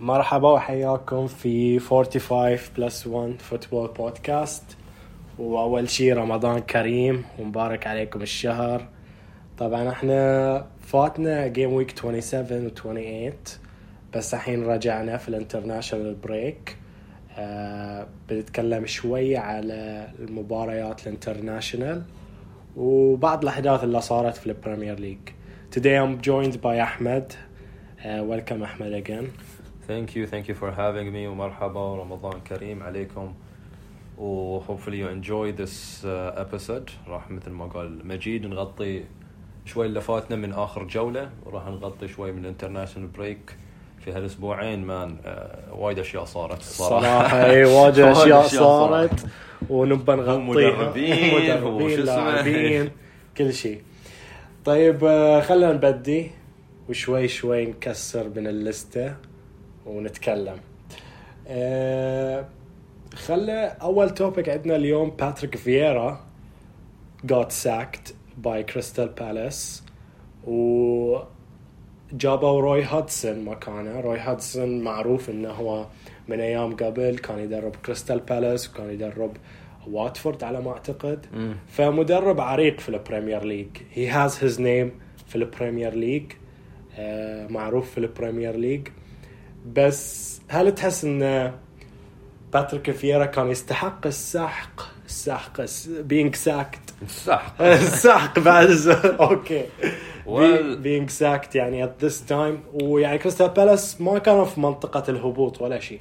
مرحبا وحياكم في 45 plus 1 football podcast وأول شيء رمضان كريم ومبارك عليكم الشهر طبعا إحنا فاتنا game week 27 و 28 بس الحين رجعنا في ال international break آه بنتكلم شوي على المباريات ال international وبعض الأحداث اللي صارت في البريمير ليج Today I'm joined by Ahmed. Uh, welcome Ahmed again. Thank you, thank you for having me. ومرحبا ورمضان كريم عليكم و hopefully you enjoy this uh, episode. راح مثل ما قال مجيد نغطي شوي اللي فاتنا من آخر جولة. وراح نغطي شوي من ال international break في هالأسبوعين man uh, وايد أشياء صارت. صراحة. اي وايد أشياء صارت. ونبى نغطيها مدربين مدربين. لاعبين كل شيء. طيب آه، خلينا نبدي. وشوي شوي نكسر من اللستة. ونتكلم. آه، خلى أول topic عندنا اليوم باتريك فييرا got sacked by Crystal Palace و جابوا روي هودسون مكانه. روي هودسون معروف إنه هو من أيام قبل كان يدرب كريستال بالاس وكان يدرب واتفورد على ما أعتقد. مم. فمدرب عريق في البريمير ليج he has his name في البريمير ليج آه، معروف في البريمير ليج بس هل تحس إن باتريك فييرا كان يستحق ال sack؟ ال sack being sacked صح ال sack. بعد okay. being sacked يعني at this time. ويعني كريستال بالاس ما كانوا في منطقة الهبوط ولا شيء.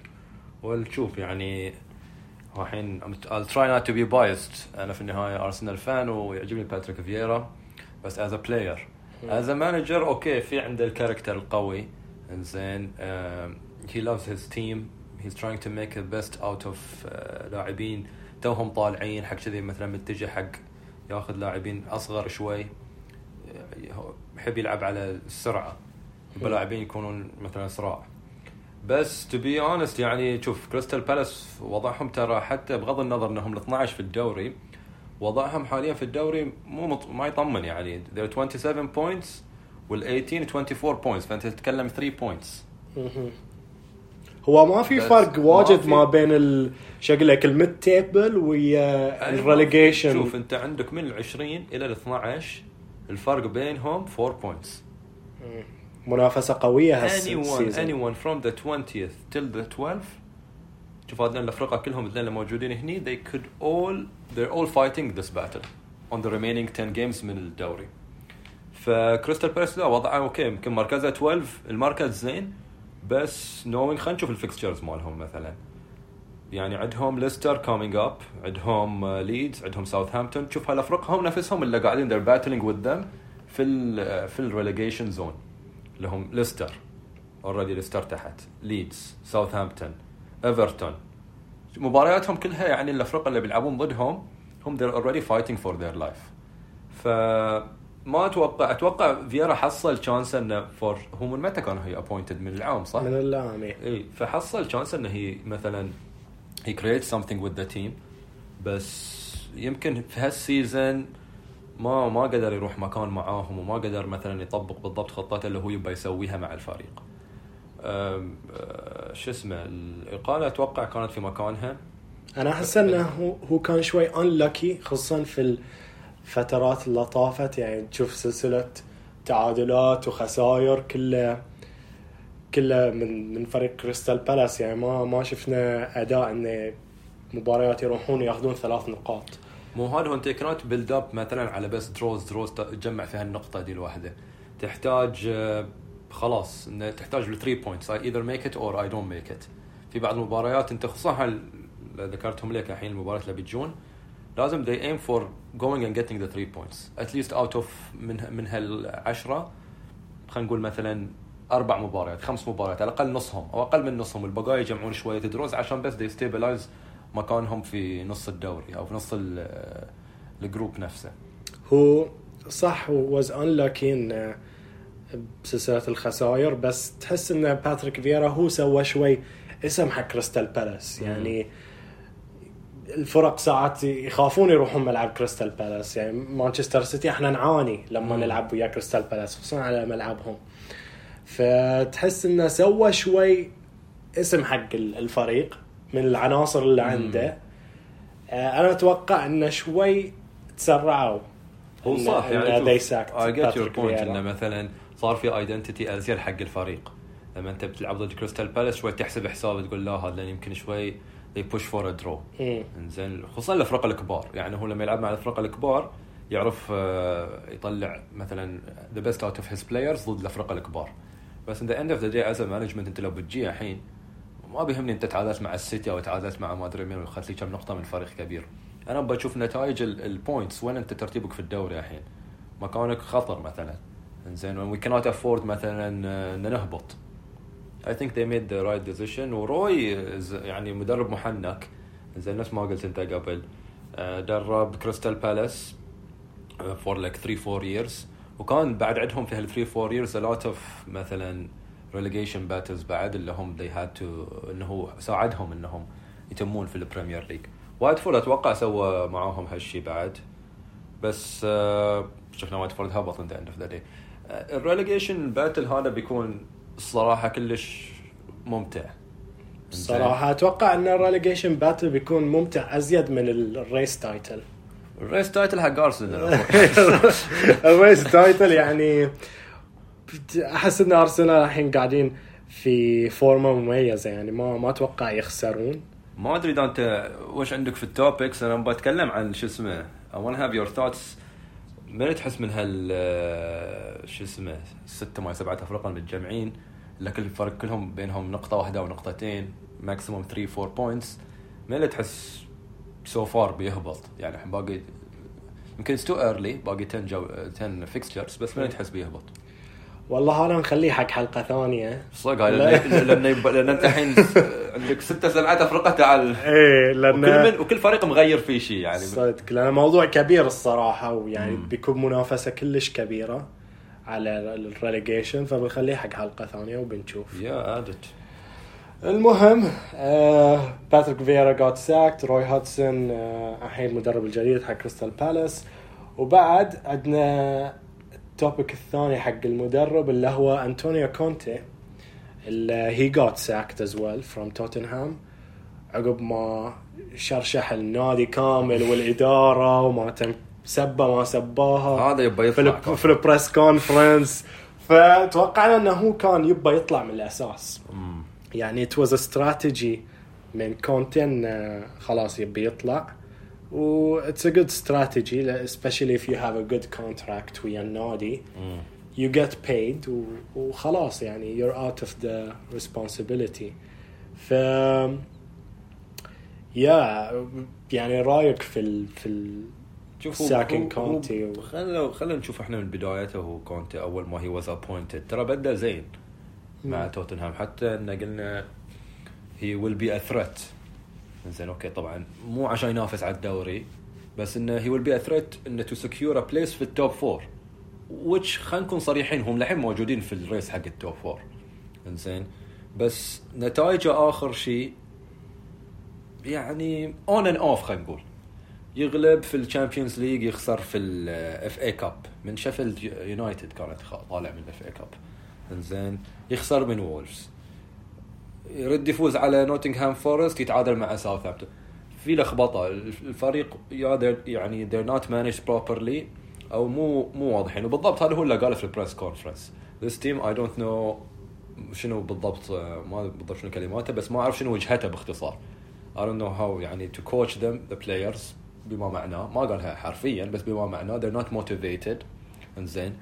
والشوف يعني الحين I'll try not to be biased. أنا في النهاية ارسنال fan ويعجبني باتريك فييرا. بس as a player. As a manager okay في عنده ال character القوي. انزين um, he loves his team. He's trying to make the best out of uh, لاعبين. توهم طالعين حق كذي مثلا متجه حق ياخذ لاعبين أصغر شوي. هو يحب يلعب على السرعة. يبغى لاعبين يكونون مثلا اسراع بس to be honest يعني شوف كريستال بالاس وضعهم ترى حتى بغض النظر إنهم ال 12 في الدوري وضعهم حاليا في الدوري مو مط... ما يطمن يعني. They're 27 points. وال 18 24 points فأنت تتكلم 3 points. مهم. هو ما في فرق ما واجد في- ما بين ال- شكلك ال mid table ويا. الريليجيشن شوف أنت عندك من ال 20 إلى ال 12 الفرق بينهم 4 points. منافسة قوية anyone هال season anyone from the 20th till the 12th شوف هذول الافرقه كلهم اللي موجودين هني they could all they're all fighting this battle on the remaining 10 games من الدوري. فكريستال بالاس لا وضعه okay يمكن مركزة 12 المركز زين. بس نوينج خلينا نشوف ال fixtures مالهم مثلا. يعني عندهم ليستر coming up عندهم ليدز عندهم ساوثهامبتون شوف هالافرق هم نفسهم اللي قاعدين they're battling with them في ال في ال relegation zone اللي هم ليستر already ليستر تحت. ليدز ساوثهامبتون ايفرتون مبارياتهم كلها يعني الافرقه اللي بيلعبون ضدهم هم they're already fighting for their life. ف ما أتوقع أتوقع فييرا حصل chance إنه for هو من متى كان he appointed من العام صح؟ من اللامي اي فحصل chance إنه هي مثلا he creates something with the team بس يمكن في هالسيزون ما ما قدر يروح مكان معاهم وما قدر مثلا يطبق بالضبط خطته اللي هو يبغى يسويها مع الفريق. أه، شو اسمه الإقالة أتوقع كانت في مكانها أنا أحس إنه هو- هو كان شوي unlucky خصوصا في الفترات اللي طافت يعني تشوف سلسلة تعادلات وخسائر كلها كلها من من فريق كريستال بالاس. يعني ما ما شفنا أداء انه مباريات يروحون ياخذون ثلاث نقاط. مو هذا انت كانت بيلد اب مثلا على بس draws draws تجمع في هالنقطه دي الواحدة. تحتاج آه، خلاص انه تحتاج ل 3 points I either make it or I don't make it في بعض المباريات أنت خصوصا اللي ذكرتهم لك الحين المباريات اللي بتجون لازم they aim for going and getting the 3 points. At least out of من من هالعشرة خلينا نقول مثلا أربع مباريات خمس مباريات على الأقل نصهم أو أقل من نصهم. البقايا يجمعون شوية draws عشان بس they stabilize مكانهم في نص الدوري أو في نص ال- ال group نفسه. هو صح was unlucky انه بسلسلة الخسائر بس تحس إن باتريك فييرا هو سوى شوي اسم حق كريستال بالاس يعني الفرق ساعات يخافون يروحون ملعب كريستال بالاس. يعني مانشستر سيتي إحنا نعاني لما. نلعب ويا كريستال بالاس خصوصا على ملعبهم. فتحس إنه سوى شوي اسم حق ال- الفريق من العناصر اللي عنده. آه، أنا أتوقع إنه شوي تسرعوا. هو صح يعني I get your point. إنه مثلا صار في identity أزيد حق الفريق. لما أنت بتلعب ضد كريستال بالاس شوي تحسب حساب تقول لا هذا يمكن شوي they push for a draw. مم. إنزين خصوصا الافرقه الكبار. يعني هو لما يلعب مع الافرقه الكبار يعرف آه، يطلع مثلا the best out of his players ضد الافرقه الكبار. بس in the end of the day as management أنت لو بتجي الحين ما بيهمني أنت تعادلت مع السيتي أو تعادلت مع ما ادري مين واخذت لي كم نقطة من فريق كبير. أنا بشوف نتائج ال points وين أنت ترتيبك في الدوري الحين؟ مكانك خطر مثلا. إنزين وي كانوت افورد مثلا آه، ان نهبط. I think they made the right decision. وروي يعني مدرب محنك زي نفس ما قلت انت قبل. آه، درب كريستال بالاس for like 3 4 years. وكان بعد عندهم في هال 3 4 years a lot of مثلا relegation battles بعد اللي هم they had to إنه ساعدهم إنهم يتمون في البريمير ليج وايتفورد أتوقع سوى معاهم هالشيء بعد. بس آه، شفنا وايتفورد هبط in the end of the day. ال relegation battle هذا بيكون الصراحة كلش ممتع. الصراحة أتوقع إن ال relegation battle بيكون ممتع أزيد من ال- الريس تايتل الريس تايتل حق ارسنال ال race title يعني أحس إن ارسنال الحين قاعدين في فورمه مميزة يعني ما ما أتوقع يخسرون. ما أدري إذا أنت وش عندك في ال topics أنا بتكلم عن شو اسمه. I want to have your thoughts من تحس من هال آه، شو اسمه ستة ما سبعة افرقة المتجمعين اللي كل فرق كلهم بينهم نقطة واحدة أو نقطتين maximum 3 4 points من اللي تحس so far بيهبط. يعني باقي يمكن too early باقي 10 go 10 fixtures بس من اللي تحس بيهبط؟ والله هذا نخليه حق حلقة ثانية. صدق لا. لأن لأن أنت الحين عندك ستة سبعة افرقة تعال. إيه وكل لأن من وكل فريق مغير فيه شيء يعني. صدق لأن موضوع كبير الصراحة ويعني مم. بيكون منافسة كلش كبيرة على الريليجيشن فبنخليه حق حلقة ثانية وبنشوف. يا ادت المهم آه باتريك فييرا got sacked روي هاتسون آه الحين المدرب الجديد حق كريستال بالاس وبعد عندنا ال topic الثاني حق المدرب اللي هو انطونيو كونتي اللي he got sacked as well from توتنهام عقب ما شرشح النادي كامل والإدارة وما تم سبه ما سباها. هذا يبى يطلع في ال press conference فتوقعنا إنه هو كان يبى يطلع من الأساس. يعني was a strategy من كونتي انه خلاص يبي يطلع. It's a good strategy especially if you have a good contract ويا النادي مم. you get paid و- وخلاص يعني you're out of the responsibility. ف يا يعني رأيك في ال في ال شوف sacking كونتي و- خلينا خلينا نشوف إحنا من بدايته هو كونتي أول ما he was appointed ترى بدأ زين مع. توتنهام حتى إن قلنا he will be a threat زين okay طبعا. مو عشان ينافس على الدوري بس إنه he will be a threat إنه to secure a place في ال top four which خلينا نكون صريحين هم للحين موجودين في ال race حق ال top four إنزين. بس نتائجه آخر شيء يعني on and off خلينا نقول. يغلب في ال Champions League يخسر في ال FA Cup من شيفيلد يونايتد كانت طالع من ال FA Cup إنزين. يخسر من وولفز يرد يفوز على نوتنغهام فورست يتعادل مع ساوثهامبتون. في لخبطة. الفريق يعني they're not managed properly أو مو مو واضحين. وبالضبط هذا هو اللي قاله في ال press conference this team I don't know شنو بالضبط آه، ما بالضبط شنو كلماته بس ما أعرف شنو وجهته باختصار. I don't know how يعني to coach them the players بما معناه ما قالها حرفيا بس بما معناه they're not motivated انزين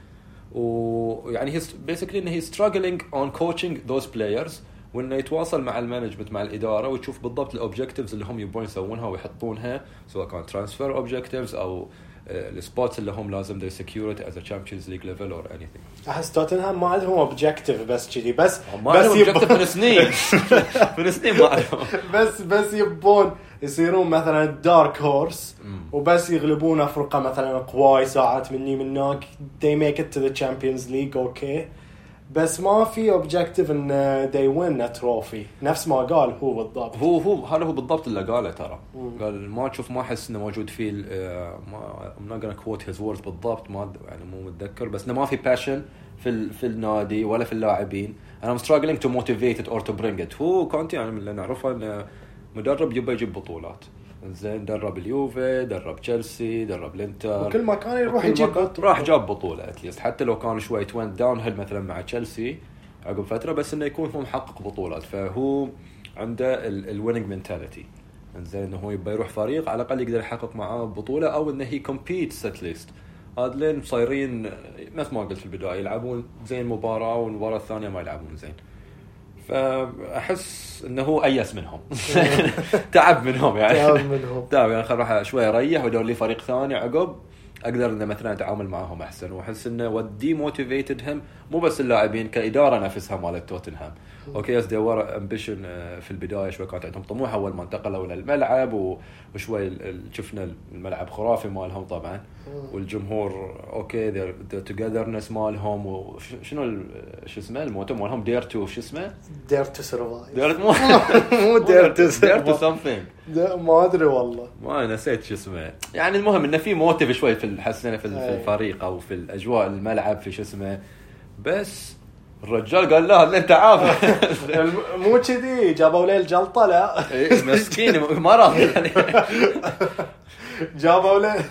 ويعني he's basically انه he's struggling on coaching those players وإنه يتواصل مع ال management مع الإدارة ويشوف بالضبط ال objectives اللي هم يبون يسوونها ويحطونها سواء كان transfer objectives أو ال spots اللي هم لازم they secure it as a Champions League level or anything. أحس توتنهام ما عندهم objective بس كذي بس ما بس عندهم يب- objective من سنين من سنين ما عندهم. بس بس يبون يصيرون مثلا dark horse. وبس يغلبون أفرقة مثلا قواي ساعات مني من هناك they make it to the Champions League okay بس ما في objective إن win a trophy. نفس ما قال هو بالضبط. هو هو هذا هو بالضبط اللي قاله ترى. مم. قال ما تشوف ما أحس إنه موجود فيه آه، I'm not gonna quote his words بالضبط ما يعني مو متذكر بس إنه ما في passion في ال- في النادي ولا في اللاعبين. أنا struggling motivate it or to bring it. هو كونتي يعني اللي نعرفه إنه مدرب يبغى يجيب بطولات. زين درب اليوفي درب تشيلسي درب الانتر. وكل مكان يروح يجيب بطولة. راح جاب بطولة at least حتى لو كان شوي went downhill مثلا مع تشيلسي عقب فترة بس إنه يكون هو محقق بطولات. فهو عنده ال winning mentality إنزين إنه هو يبغى يروح فريق على الأقل يقدر يحقق معاه بطولة أو إنه he competes at least هذلين صايرين مثل ما قلت في البداية يلعبون زين مباراة والمباراة الثانية ما يلعبون زين. فأحس إنه هو أيس منهم. تعب منهم يعني. تعب منهم. تعب يعني خل راح شوي أريح وأدور لي فريق ثاني عقب أقدر انه مثلا أتعامل معاهم أحسن. وأحس إنه و demotivated هم مو بس اللاعبين كإدارة نفسها مالت توتنهام أوكي يس ور امبيشن في البداية شوي كانت عندهم طموح. أول ما انتقلوا للملعب وشوي شفنا الملعب خرافي مالهم طبعا. والجمهور أوكي توجذرنس مالهم وشنو شو اسمه الموتو مالهم؟ دير تو شو اسمه؟ دير تو سرفايف دير مو مو دير تو دير تو سمثينج ما أدري والله. ما نسيت شو اسمه. يعني المهم إنه في موتيف شوي في حسنا في, أي. الفريق أو في الأجواء الملعب في شو اسمه. بس الرجال قال لا انت عارف. الم- مو كذي جابوا لي الجلطه لا. مسكين مرض يعني. جابوا لي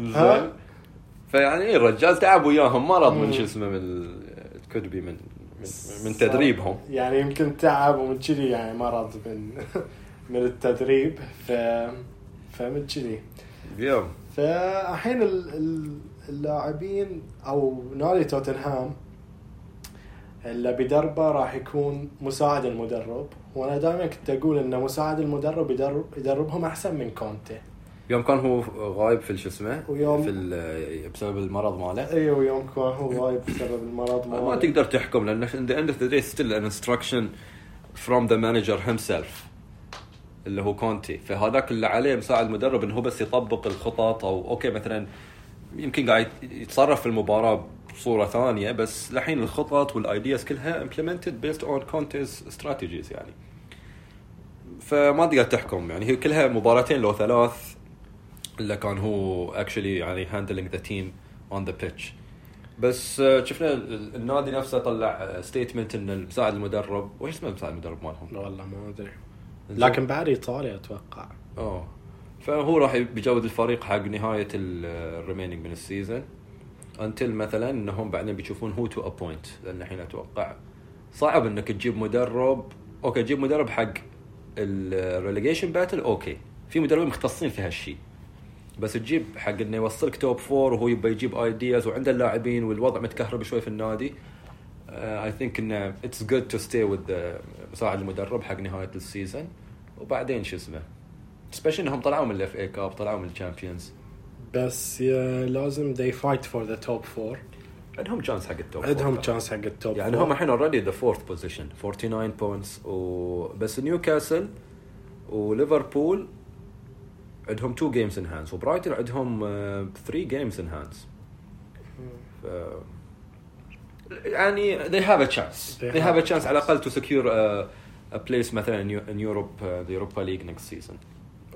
زين. فيعني الرجال تعب وياهم مرض من مم. شو اسمه من كود بي من من, من تدريبهم. يعني يمكن تعب ومن كذي يعني مرض من من التدريب. ف فمن كذي. فالحين ال- ال- اللاعبين أو نادي توتنهام اللي بيدربه راح يكون مساعد المدرب. وأنا دائما كنت أقول إن مساعد المدرب يدرب يدربهم أحسن من كونتي. يوم كان هو غايب في شو اسمه؟ ويوم- في بسبب المرض ماله. أيوه يوم كان هو غايب بسبب المرض ما ماله. تقدر تحكم لأن in the end of the day still an instruction from the manager himself اللي هو كونتي. فهذاك اللي عليه مساعد مدرب إنه هو بس يطبق الخطط أو okay مثلا يمكن قاعد يتصرف في المباراة بصورة ثانية بس لحين الخطط وال ideas كلها implemented based on Conte's strategies يعني. فما تقدر تحكم يعني هي كلها مباراتين لو ثلاث اللي كان هو actually يعني handling the team on the pitch. بس آه، شفنا ال- النادي نفسه طلع statement إن المساعد المدرب وش اسمه المساعد المدرب مالهم؟ والله ما أدري. لكن بعد ايطالي أتوقع. آه فهو راح بيجود الفريق حق نهاية ال remaining من ال season until مثلا إنهم بعدين بيشوفون who to appoint لأن الحين أتوقع صعب إنك تجيب مدرب. okay تجيب مدرب حق ال relegation battle okay. في مدربين مختصين في هالشيء. بس تجيب حق إنه يوصلك top four وهو يبغى يجيب ideas وعنده اللاعبين والوضع متكهرب شوي في النادي. I think إنه it's good to stay with مساعد المدرب حق نهاية ال season وبعدين شو اسمه؟ specially إنهم طلعوا من ال FA Cup طلعوا من ال Champions بس لازم they fight for the top four. عندهم chance حق ال top عندهم. chance حق ال top يعني. هم الحين already the fourth position 49 points وبس نيوكاسل وليفربول عندهم 2 games in hands وبرايتون عندهم 3 games in hands يعني they have a chance. They they, have have a a chance على الأقل to secure a, a place مثلا in Europe uh, the Europa League next season.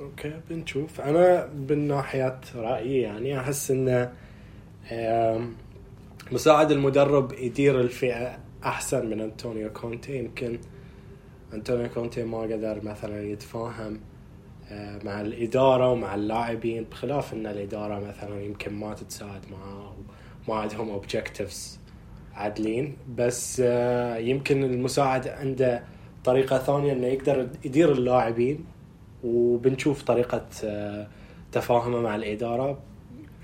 okay بنشوف. أنا من ناحية رأيي يعني أحس إنه مساعد المدرب يدير الفئة أحسن من أنطونيو كونتي. يمكن أنطونيو كونتي ما قدر مثلا يتفاهم آه، مع الإدارة ومع اللاعبين بخلاف إن الإدارة مثلا يمكن ما تتساعد معاه وما عندهم objectives عادلين بس آه، يمكن المساعد عنده طريقة ثانية إنه يقدر يدير اللاعبين. وبنشوف طريقة آه، تفاهمه مع الإدارة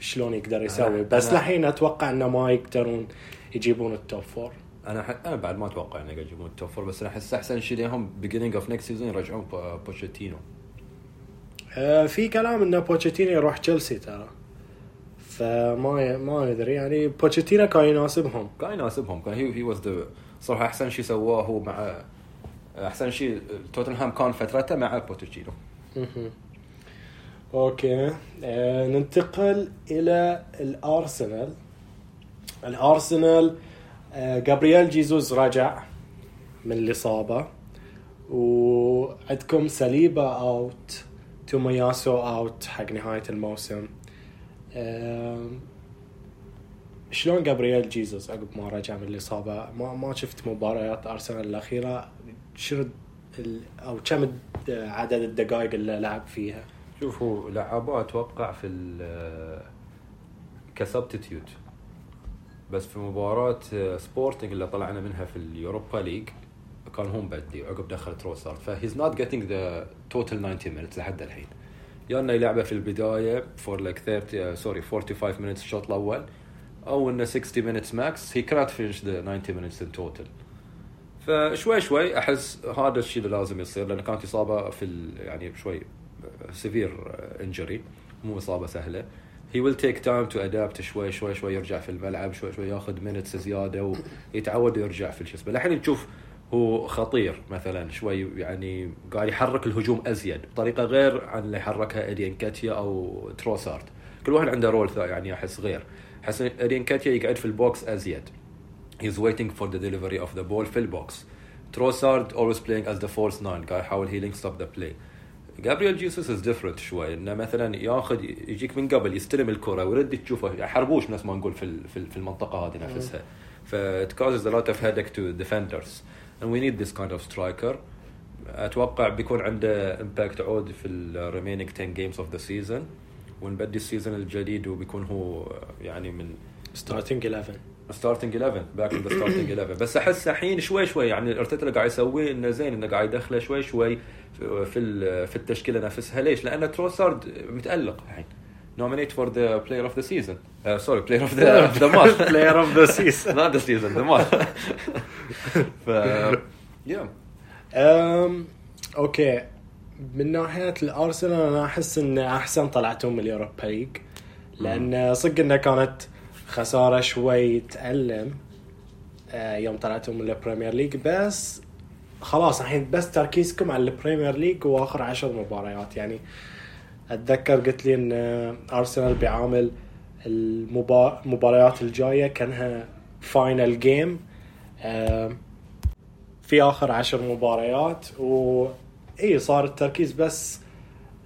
شلون يقدر يسوي. بس أنا- لحين أتوقع إنه ما يقدرون يجيبون ال top four أنا ح... أنا بعد ما أتوقع إنه يجيبون ال top four بس أنا أحس أحسن شيء لهم beginning of next season يرجعون بو- بوتشيتينو. آه، في كلام إنه بوتشيتينو يروح تشيلسي ترى. فما ي... ما ندري يعني بوتشيتينو كان يناسبهم. كان يناسبهم كان he he was the صراحة أحسن شيء سواه هو مع أحسن شيء توتنهام كان فترته مع بوتشينو. okay. آه ننتقل إلى الأرسنال. الأرسنال آه جابرييل جيزوس رجع من الإصابة. وعندكم سليبا out تومياسو out حق نهاية الموسم. آه شلون جابرييل جيزوس عقب ما رجع من الإصابة؟ ما ما شفت مباريات أرسنال الأخيرة. ال- أو كم عدد الدقائق اللي لعب فيها؟ شوف هو لعبوه أتوقع في ال substitute. بس في مباراة سبورتنج اللي طلعنا منها في ال Europa League كان هو مبدي عقب دخل تروسارد ف he's not getting the total 90 minutes لحد الحين. يا إنه يلعبه في البداية for like 30 sorry 45 minutes الشوط الأول أو إنه 60 minutes max. He cannot finish the 90 minutes in total. فشوي شوي أحس هذا الشيء اللي لازم يصير لأن كانت إصابة في يعني شوي severe injury مو إصابة سهلة. He will take time to adapt شوي شوي شوي يرجع في الملعب شوي شوي ياخذ minutes زيادة ويتعود يرجع في شو اسمه الحين نشوف هو خطير مثلا شوي يعني قاعد يحرك الهجوم أزيد بطريقة غير عن اللي حركها إيدي إنكاتيا أو تروسارد. كل واحد عنده role يعني أحس غير. أحس إيدي إنكاتيا يقعد في ال box أزيد. He's waiting for the delivery of the ball. في ال box تروسارد always playing as the false nine قاعد يحاول healing stop the play? جابرييل جيسوس is different شوي انه مثلا ياخذ يجيك من قبل يستلم الكره ويرد تشوفه يحربوش نفس ما نقول في ال- في ال- في المنطقة هذه نفسها ف it causes a lot of headache to defenders. And we need this kind of striker. أتوقع بيكون عنده impact عود في ال remaining 10 games of the season. ونبدي ال season الجديد وبيكون هو يعني من starting 11 starting 11 back the starting 11 بس أحس الحين شوي شوي يعني ارتيتا اللي قاعد يسويه إنه زين إنه قاعد يدخله شوي شوي في في ال- في التشكيلة نفسها. ليش؟ لأن تروسارد متألق الحين. nominate for the player of the season sorry player of the the month player of the season not the season the month ف yeah okay من ناحية الأرسنال أنا أحس إن أحسن طلعتهم من ال Europa League. لأن صدق إنها كانت خسارة شوي تألم آه، يوم طلعتهم من ال Premier League. بس خلاص الحين بس تركيزكم على ال Premier League وآخر عشر مباريات. يعني أتذكر قلت لي إن أرسنال بيعامل المبا- المباريات الجاية كأنها final game في آخر عشر مباريات. و إي صار التركيز بس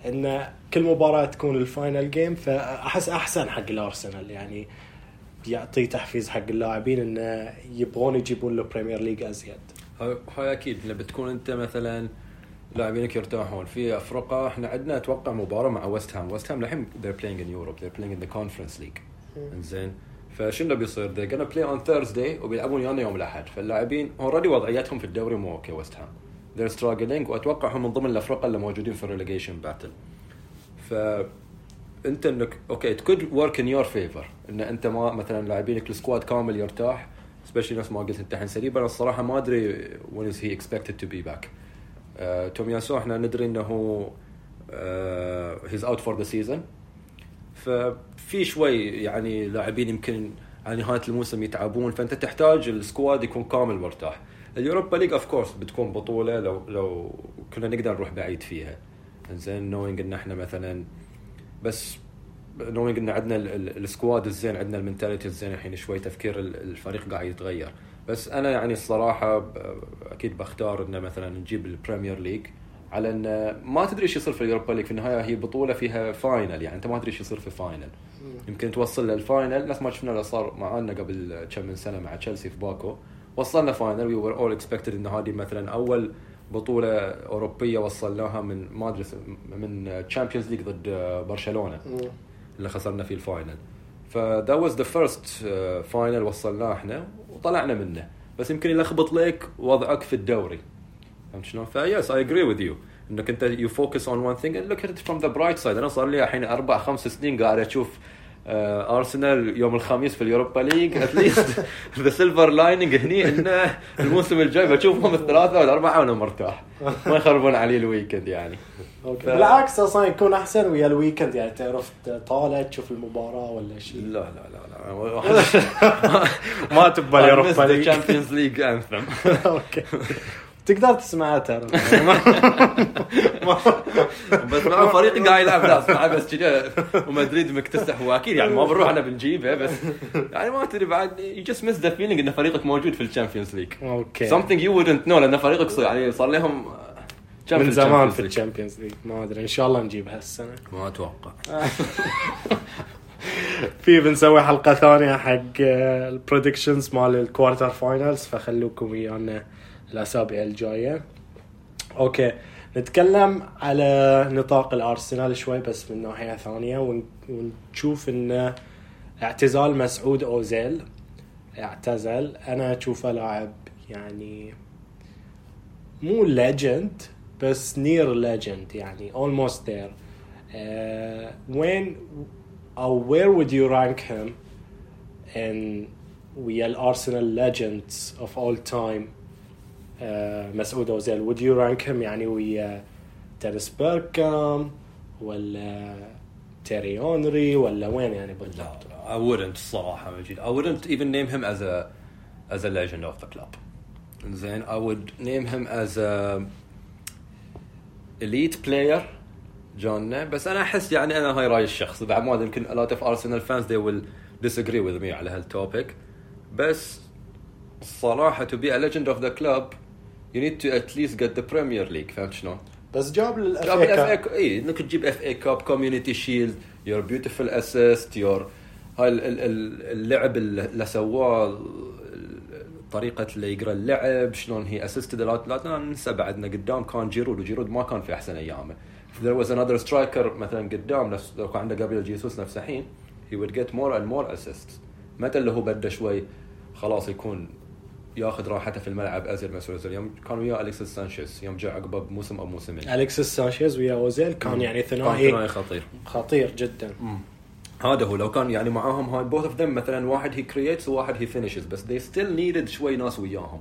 إن كل مباراة تكون ال final game فأحس أحسن حق الأرسنال. يعني يعطي تحفيز حق اللاعبين انه يبغون يجيبون له Premier League ازيد هاي أكيد لما بتكون أنت مثلا لاعبينك يرتاحون. في افرقه إحنا عندنا أتوقع مباراة مع ويست هام ويست هام الحين they're playing in Europe. They're playing in the conference league. إنزين. فشنو بيصير؟ They're gonna play on Thursday وبيلعبون ويانا يوم الأحد. فاللاعبين already وضعيتهم في الدوري مو okay ويست هام they're struggling وأتوقع هم من ضمن الافرقه اللي موجودين في ال relegation battle ف انت انك okay it could work in your favor. إن انت ما مثلا لاعبينك ال squad كامل يرتاح specially نفس ما قلت انت الحين سليبا أنا الصراحة ما أدري when is he expected to be back. آه، تومياسو إحنا ندري إنه he's out for the season ففي شوي يعني لاعبين يمكن على نهاية الموسم يتعبون فأنت تحتاج ال squad يكون كامل مرتاح. اليوروبا ليج of course بتكون بطولة لو لو كنا نقدر نروح بعيد فيها. زين knowing إن إحنا مثلا بس knowing ان عندنا ال- ال- ال squad الزين عندنا ال mentality الزين الحين شوي تفكير ال- الفريق قاعد يتغير. بس أنا يعني الصراحة أكيد بختار إنه مثلا نجيب البريمير ليج على ان ما تدري إيش يصير في اليوروبا ليج. في النهاية هي بطولة فيها final يعني أنت ما تدري إيش يصير في final. يمكن توصل لل final نفس ما شفنا اللي صار معانا قبل كم من سنة مع تشيلسي في باكو وصلنا final. we were all excited إن هذه مثلا أول بطولة أوروبية وصلناها من ما أدري من تشامبيونز ليج ضد برشلونة. اللي خسرنا فيه ال final. ف that was the first final وصلناه إحنا وطلعنا منه. بس يمكن يلخبط لك وضعك في الدوري. فهمت شلون؟ ف yes I agree with you إنك أنت you focus on one thing and look at from the bright side أنا صار لي الحين أربع خمس سنين قاعد أشوف آه، أرسنال يوم الخميس في اليوروبا ليج at least the silver lining هني إنه الموسم الجاي بشوفهم الثلاثة والاربعه وأنا مرتاح. ما يخربون علي ال weekend يعني. okay. ف- بالعكس أصلا يكون أحسن ويا ال weekend يعني تعرف طالع تشوف المباراة ولا شيء. لا لا لا لا. ما تبى اليوروبا ليج. تشامبيونز ليج anthem okay. تقدر تسمعها ترى. بس مع فريقي قاعد يلعب لا اسمع بس كذا. ومدريد مكتسح هو أكيد يعني ما بنروح أنا بنجيبه بس يعني ما تدري بعد you just miss the feeling إن فريقك موجود في الشامبيونز ليج. okay. Something you wouldn't know لأن فريقك صار يعني صار لهم كم من زمان في؟ الشامبيونز ليج. ما أدري إن شاء الله نجيبها السنة ما أتوقع. في بنسوي حلقة ثانية حق ال predictions مال ال quarter finals فخلوكم ويانا الأسابيع الجاية. okay نتكلم على نطاق الأرسنال شوي بس من ناحية ثانية ون- ونشوف إن اعتزال مسعود أوزيل اعتزل. أنا أشوفه لاعب يعني مو legend بس near legend يعني almost there. uh, when أو where would you rank him in ويا الأرسنال legends of all time مسعود اوزيل would you rank him يعني ويا دينيس بيركامب ولا تيري هنري ولا وين يعني بالضبط I wouldn't الصراحة مجيد I wouldn't even name him as a as a legend of the club زين I would name him as a elite player جونا بس أنا احس يعني أنا هاي رايي الشخصي بعد ما أدري يمكن a lot of Arsenal fans they will disagree with me على هالتوبيك بس الصراحة to be a legend of the club need to at least get the Premier League فهمت شلون؟ بس جاب للاف جاب الاف اي اي انك تجيب FA Cup Community Shield your beautiful assists your هاي ال- ال- ال- اللعب اللي سواه طريقة اللي يقرأ اللعب شلون he assisted لا ننسى بعدنا قدام كان جيرود وجيرود ما كان في أحسن أيامه. There was another striker مثلا قدام نفس لو كان عنده جابريل جيسوس نفس الحين he would get more and more assists. متى اللي هو بدأ شوي خلاص يكون ياخذ راحته في الملعب ازيد مسؤول يوم كان وياه أليكسيس سانشيز يوم جاء عقبه بموسم أو موسمين. أليكسيس سانشيز ويا أوزيل كان يعني ثنائي ثنائي خطير. خطير جدا. هذا هو لو كان يعني معاهم هاي both of them مثلا واحد he creates وواحد he finishes بس they still needed شوي ناس وياهم.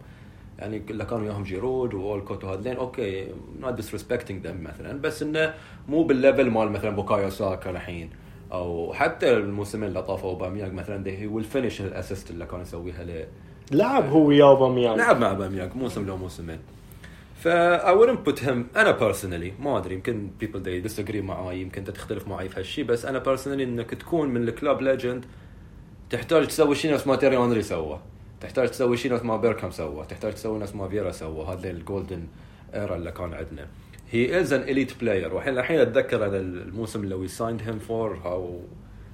يعني اللي كانوا وياهم جيرود والكوت وهذين okay not disrespecting them مثلا بس إنه مو بال level مال مثلا بوكايو ساكا الحين. أو حتى الموسمين اللي طافوا أوباميانج مثلا he will finish ال assist اللي كان يسويها لعب هو ويا اوباميانج لعب مع اوباميانج موسم لو موسمين. ف I wouldn't put him أنا personally ما أدري يمكن people they disagree معاي يمكن أنت تختلف معي في هالشيء بس أنا personally إنك تكون من ال club legend تحتاج تسوي شيء نفس ما تيري هنري سوى. تحتاج تسوي شيء نفس ما بيركامب سوى. تحتاج تسوي نفس ما فيرا سوى. هذا ال golden era اللي كان عندنا. he is an elite player والحين الحين أتذكر أنا الموسم اللي we signed him for how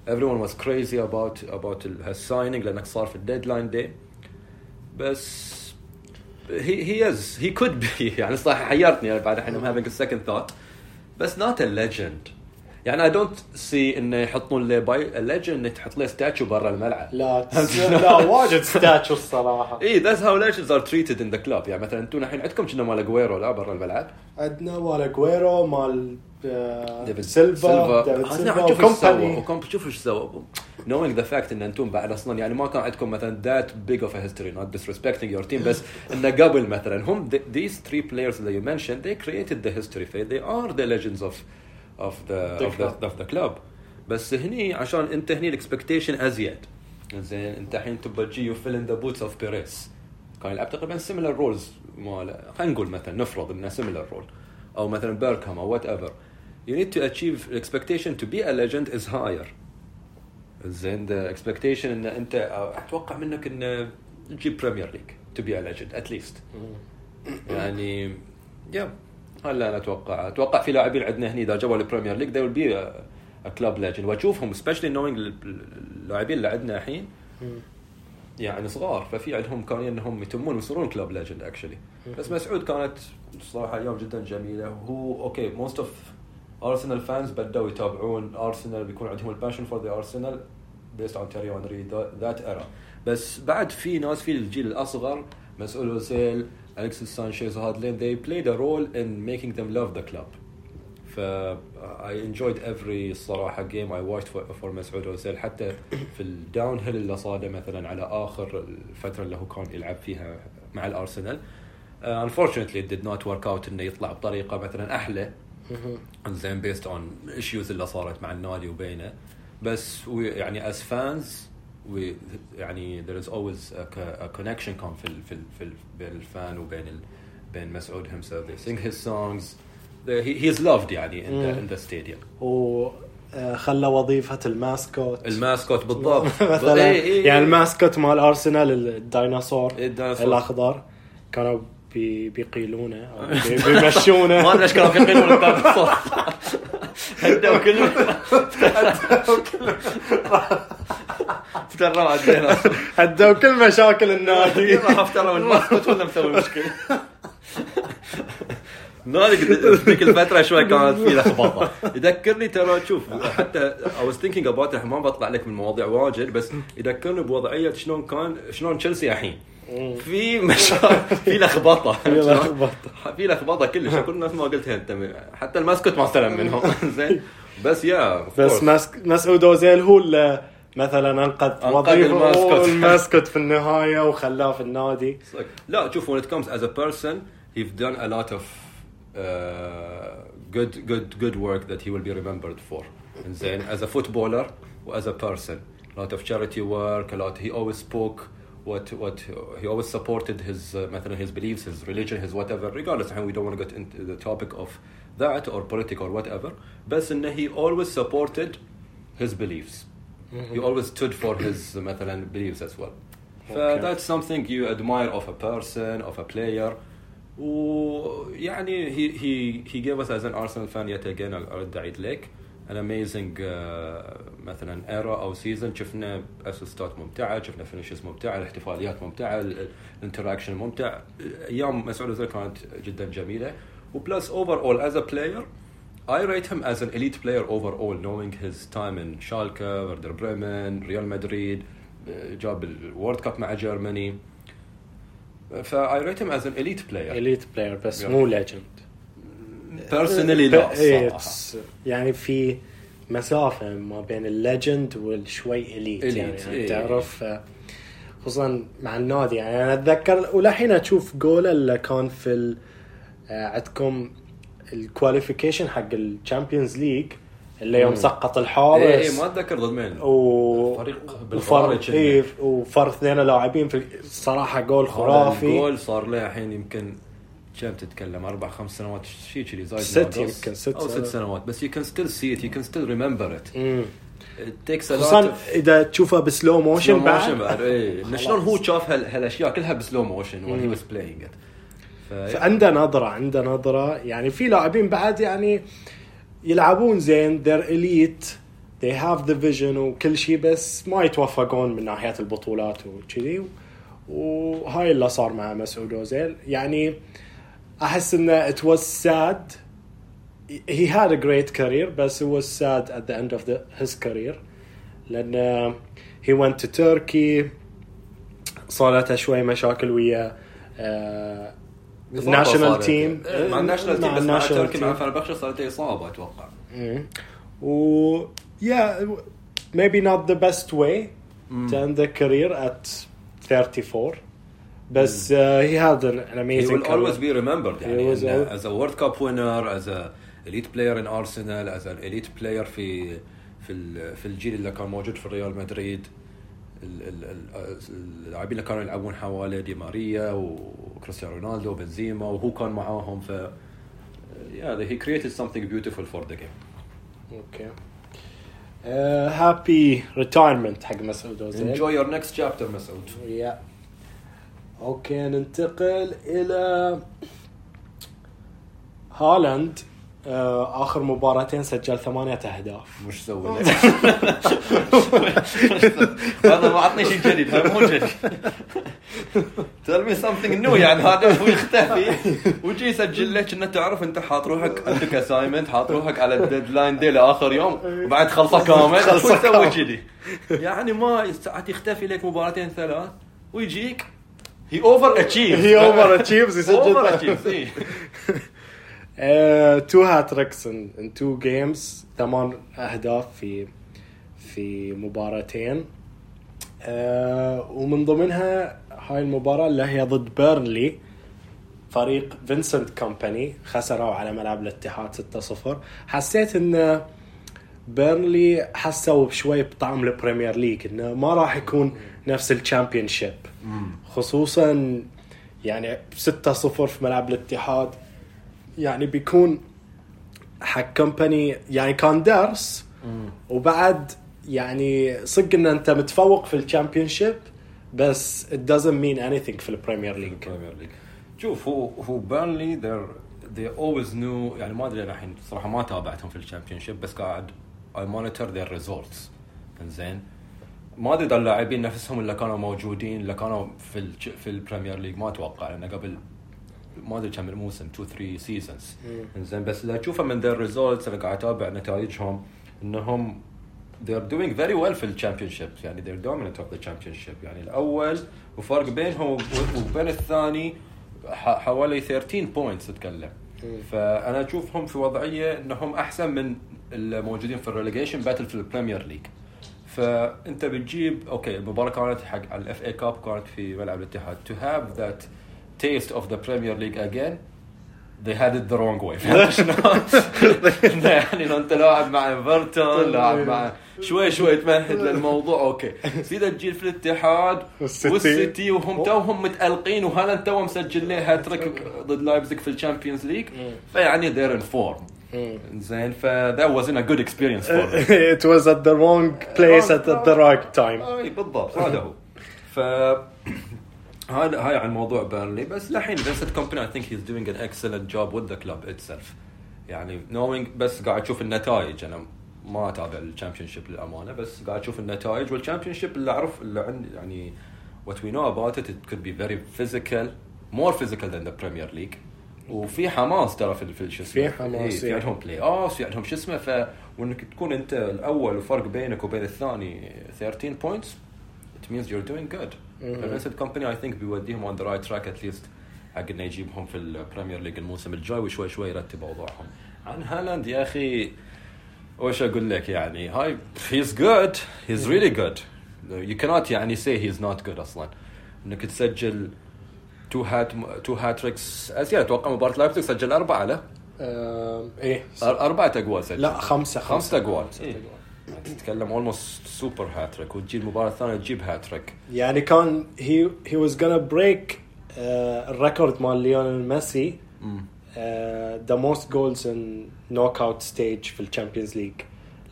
everyone was crazy about about هال signing لأنك صار في ال deadline day بس he he is he could be. يعني صح حيرتني بعد الحين I'm having a second thought. بس not a legend. يعني I don't see انه يحطون له باي ال legend انه تحط له statue برا الملعب. لا لا واجد statue الصراحة. اي that's how legends are treated in the club. يعني مثلا أنتم الحين عندكم كنا مال اجويرو لا برا الملعب؟ عندنا مال اجويرو مال ديفيد سيلفا ديفيد هذا سيلفا شوف إيش سوى وكومباني وكومب- شوف إيش سوى knowing the fact إن أنتم بعد أصلا يعني ما كان عندكم مثلا that big of a history not disrespecting your team بس انه قبل مثلا هم th- these three players that you mentioned they created the history phase they are the legends of of the The of the, club. of the club. بس هني عشان أنت هني ال expectation ازيد زين أنت الحين تبى تجي you fill in the boots of بيريس كان يلعب تقريبا similar roles مال خلينا نقول مثلا نفرض إنه similar role أو مثلا بيركامب أو whatever you need to achieve expectation to be a legend is higher. زين the expectation إن أنت أتوقع منك إن تجيب بريمير ليج to be a legend at least. يعني يا هلا أنا أتوقع أتوقع في لاعبين عندنا هنا إذا جابوا البريمير ليج they will be a, a club legend. وأشوفهم especially knowing ال- اللاعبين اللي عندنا الحين. يعني صغار ففي عندهم امكانيه إنهم يتمون ويصيرون club legend actually بس مسعود كانت صراحة أيام جدا جميلة. وهو okay most of أرسنال fans بدأوا يتابعون ارسنال بيكون عندهم ال passion for the أرسنال based on Thierry Henry that era بس بعد في ناس في الجيل الأصغر مسؤول اوزيل الكسيس سانشيز وهذولين they played a role in making them love the club. ف enjoyed every الصراحة game I watched for, for مسعود أوزيل حتى في ال downhill اللي صاده مثلا على آخر الفترة اللي هو كان يلعب فيها مع unfortunately it did not work out إنه يطلع بطريقة مثلا أحلى. زين based on issues اللي صارت مع النادي وبينه. بس يعني fans we يعني there is always a, co- a connection كان في ال في ال في ال بين ال fan وبين ال بين مسعود himself. They sing his songs. He, he is loved يعني in the, in the stadium. وخلى وظيفة ال mascot. ال mascot بالضبط. مثلا يعني. ال mascot مال أرسنال الديناصور الديناصور. الأخضر كانوا بي بيقيلونه بيمشونه. ما أدري إيش كانوا يقولون قدام الصوت. هدوا كل افتروا عدينا هدوا كل مشاكل النادي. راح افتروا ال mascot ولا مسوي مشكلة. نادي ذيك الفترة شوي كانت في لخبطة. يذكرني ترى شوف حتى I was thinking about ما بطلع لك من مواضيع واجد بس يذكرني بوضعية شلون كان شلون تشيلسي الحين. في مشاكل في لخبطة. في لخبطة. في لخبطة كلش. كل الناس ما قلتها أنت. حتى ال mascot ما استلم منهم. زين. بس yeah بس. مسك- مسعود اوزيل هو اللي مثلا أنقذ وظيفة. ال mascot. في النهاية وخلاه في النادي. لا شوف when it comes as a person he's done a lot of uh, good good good work that he will be remembered for. زين as a footballer as a person a lot of charity work a lot. He always spoke what what he always supported his uh, مثلا his beliefs his religion his whatever regardless how we don't want to get into the topic of that or politics or whatever بس انه he always supported his beliefs he always stood for his مثلا beliefs as well Okay. ف that's something you admire of a person of a player ويعني he he he gave us as an Arsenal fan yet again ارد اعيد لك الاميزنج uh, مثلا era أو season شفنا assist ات ممتعة شفنا finishes ممتعة الاحتفاليات ممتعة ال interaction ممتع. أيام مسعود أوزيل كانت جدا جميلة. و plus overall as a player I rate him as an elite player overall knowing his time in شالكه وفيردر بريمن ريال مدريد جاب ال World Cup مع جيرماني I rate him as an elite player elite player بس مو legend personally لا إيه،. يعني في مسافة ما بين ال legend والشوي elite يعني, يعني إيه. تعرف آه، خصوصا مع النادي يعني أنا أتذكر ولحين أشوف جوله اللي كان في آه، عندكم ال qualification حق ال Champions League اللي يوم. سقط الحارس إيه ما أتذكر ضد مين و فريق وفر بالخارج إيه وفر اثنين لاعبين في الصراحه جول خرافي الجول صار له الحين يمكن كم تتكلم؟ أربع خمس سنوات شيء كذي زايد ست. يمكن، ست أو ست سنوات. بس you can still remember it. مم. it takes a lot خصوصا إذا تشوفها ب slow motion بعد motion بعد. إنه شلون هو شاف هال- هالأشياء؟ كلها ب slow motion he was playing it. ف- فعنده نظرة عنده نظرة. يعني في لاعبين بعد يعني يلعبون زين they're elite they have the vision وكل شيء بس ما يتوفقون من ناحية البطولات وكذي. وهاي اللي صار مع مسعود اوزيل يعني أحس انه it was sad. He had a great career بس it was sad at the end of the, his career. لأن he went to Turkey. صارت شوي مشاكل ويا آه، إصابة ال national صارت. team إيه، مع ال national team مع بس مع ال national تركي مع team. فنربخشة صارت له اصابه أتوقع. مم. و yeah maybe not the best way to end a career at 34 بس هي هذا ال amazing he always be remembered يعني از ا وورد كاب وينر از ا اليت بلاير ان ارسنال از ان اليت بلاير في في في الجيل اللي كان موجود في ريال مدريد. اللاعبين اللي كانوا يلعبون حواليه دي ماريا وكريستيانو رونالدو وبنزيما وهو كان معاهم. ف yeah he created something beautiful for the game okay happy retirement حق مسعود enjoy your next chapter مسعود. yeah. Okay ننتقل إلى هالاند. آه، آخر مباراتين سجل ثمانية أهداف. مش سوى لك. هذا ما عطني شيء جديد هذا مو جديد. Tell me something new يعني هذا هو يختفي. ويجي يسجل لك انه تعرف أنت حاط روحك عندك assignment حاط روحك على ال deadline دي لآخر يوم وبعد خلصه كامل. خلصه. كذي؟ يعني ما ساعات يختفي لك مباراتين ثلاث ويجيك he overachieve he overachieves over يسجل achieve two hat-tricks in two games ثمان أهداف في في مباراتين. آه، ومن ضمنها هاي المباراة اللي هي ضد بيرنلي فريق فينسنت كومباني خسروا على ملعب الاتحاد 6-0 حسيت إن بيرنلي حسوا شوي بطعم ال Premier League إنه ما راح يكون نفس ال Championship خصوصا يعني 6-0 في ملعب الاتحاد. يعني بيكون حق كومباني يعني كان درس. وبعد يعني صدق إن أنت متفوق في ال Championship بس it doesn't mean anything في ال Premier League Premier League. شوف هو هو بيرنلي they're they always knew يعني ما أدري الحين صراحة ما تابعتهم في ال Championship بس قاعد I monitor their results. إنزين. ما أدري إذا اللاعبين نفسهم اللي كانوا موجودين اللي كانوا في ال في ال Premier League ما أتوقع لأن قبل ما أدري كم الموسم 2 3 seasons إنزين بس اللي اشوفه من their results أنا قاعد أتابع نتائجهم إنهم they're doing very well في ال Championship يعني they're dominant of the championship. يعني الأول وفرق بينهم وبين الثاني حوالي 13 points تتكلم. فأنا أشوفهم في وضعية إنهم أحسن من الموجودين في ال relegation battle في ال Premier League فأنت بتجيب okay المباراة كانت حق على ال FA Cup كانت في ملعب الاتحاد. To have that taste of the Premier League again they had it the wrong way. يعني لو أنت لاعب مع إيفرتون لاعب مع شوي شوي تمهد للموضوع okay. بس اذا تجي في الاتحاد والسيتي. وهم توهم متألقين وهالاند تو مسجل له هاتريك ضد لايبزيج في ال Champions League. فيعني they're in form. زين ف that wasn't a good experience for them it was at the wrong place at the right time اي بالضبط هذا هو ف هذا هاي عن موضوع بيرنلي بس للحين فينسنت كومباني I think he's doing an excellent job with the club itself يعني knowing بس قاعد أشوف النتائج أنا ما اتابع ال Championship للامانه بس قاعد أشوف النتائج وال Championship اللي اعرف اللي عندي يعني what we know about it it could be very physical more physical than the Premier League وفي حماس ترى في في شو اسمه؟ في حماس، إيه، في. عندهم playoff في عندهم شو اسمه ف وإنك تكون أنت الأول وفرق بينك وبين الثاني 13 points it means you're doing good. ففينسنت كومباني I think بيوديهم the right track at least حق انه يجيبهم في ال Premier League الموسم الجاي وشوي شوي يرتب أوضاعهم. عن هالاند يا أخي وش أقول لك يعني؟ هاي he's good he's really good. You cannot يعني say he's not good أصلا. إنك تسجل two hat two hat-tricks ازيد أتوقع مباراة لايبزيج سجل أربعة له آم، إيه. أربعة اجوال سجل. لا خمسة خمسة. اجوال إيه. تتكلم almost super hat-trick وتجي المباراة الثانية تجيب هاتريك يعني كان he was gonna break آه، ال record مال ليونيل ميسي آه، the most goals in knockout stage في ال Champions League.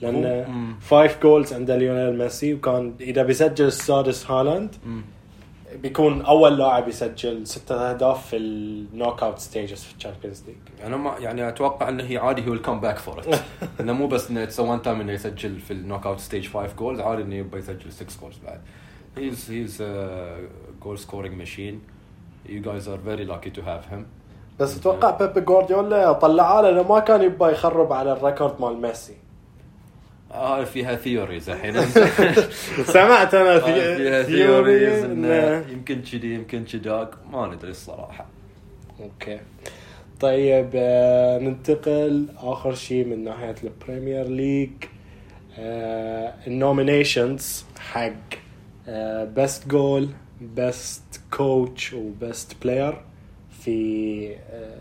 لأن مم. 5 goals عند ليونيل ميسي وكان إذا بيسجل السادس هالاند بيكون أول لاعب يسجل ستة أهداف في ال knockout stages في ال Champions League أنا ما يعني أتوقع انه هي عادي هو ال come back for it إنه مو بس إنه it's one time إنه يسجل في ال knockout stage 5 goals عادي إنه يبغى يسجل 6 goals بعد. he's he's goal scoring machine you guys are very lucky to have him بس أتوقع بيب جوارديولا طلعها لأنه ما كان يبغى يخرب على ال record مال ميسي. آه فيها theories الحين. سمعت أنا آه، في فيها theory theories انه يمكن كذي يمكن كذاك ما ندري الصراحة. okay. طيب آه، ننتقل. آخر شيء من ناحية ال Premier League ال nominations حق best goal best coach و best player في آه،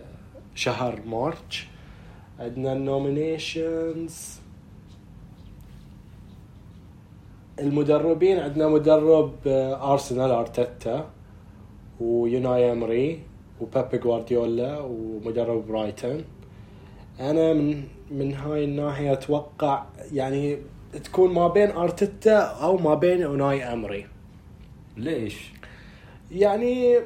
شهر March. عندنا ال nominations المدربين عندنا مدرب ارسنال ارتيتا ويوناي امري وبيب جوارديولا ومدرب برايتون أنا من من هاي الناحية أتوقع يعني تكون ما بين ارتيتا أو ما بين يوناي امري ليش؟ يعني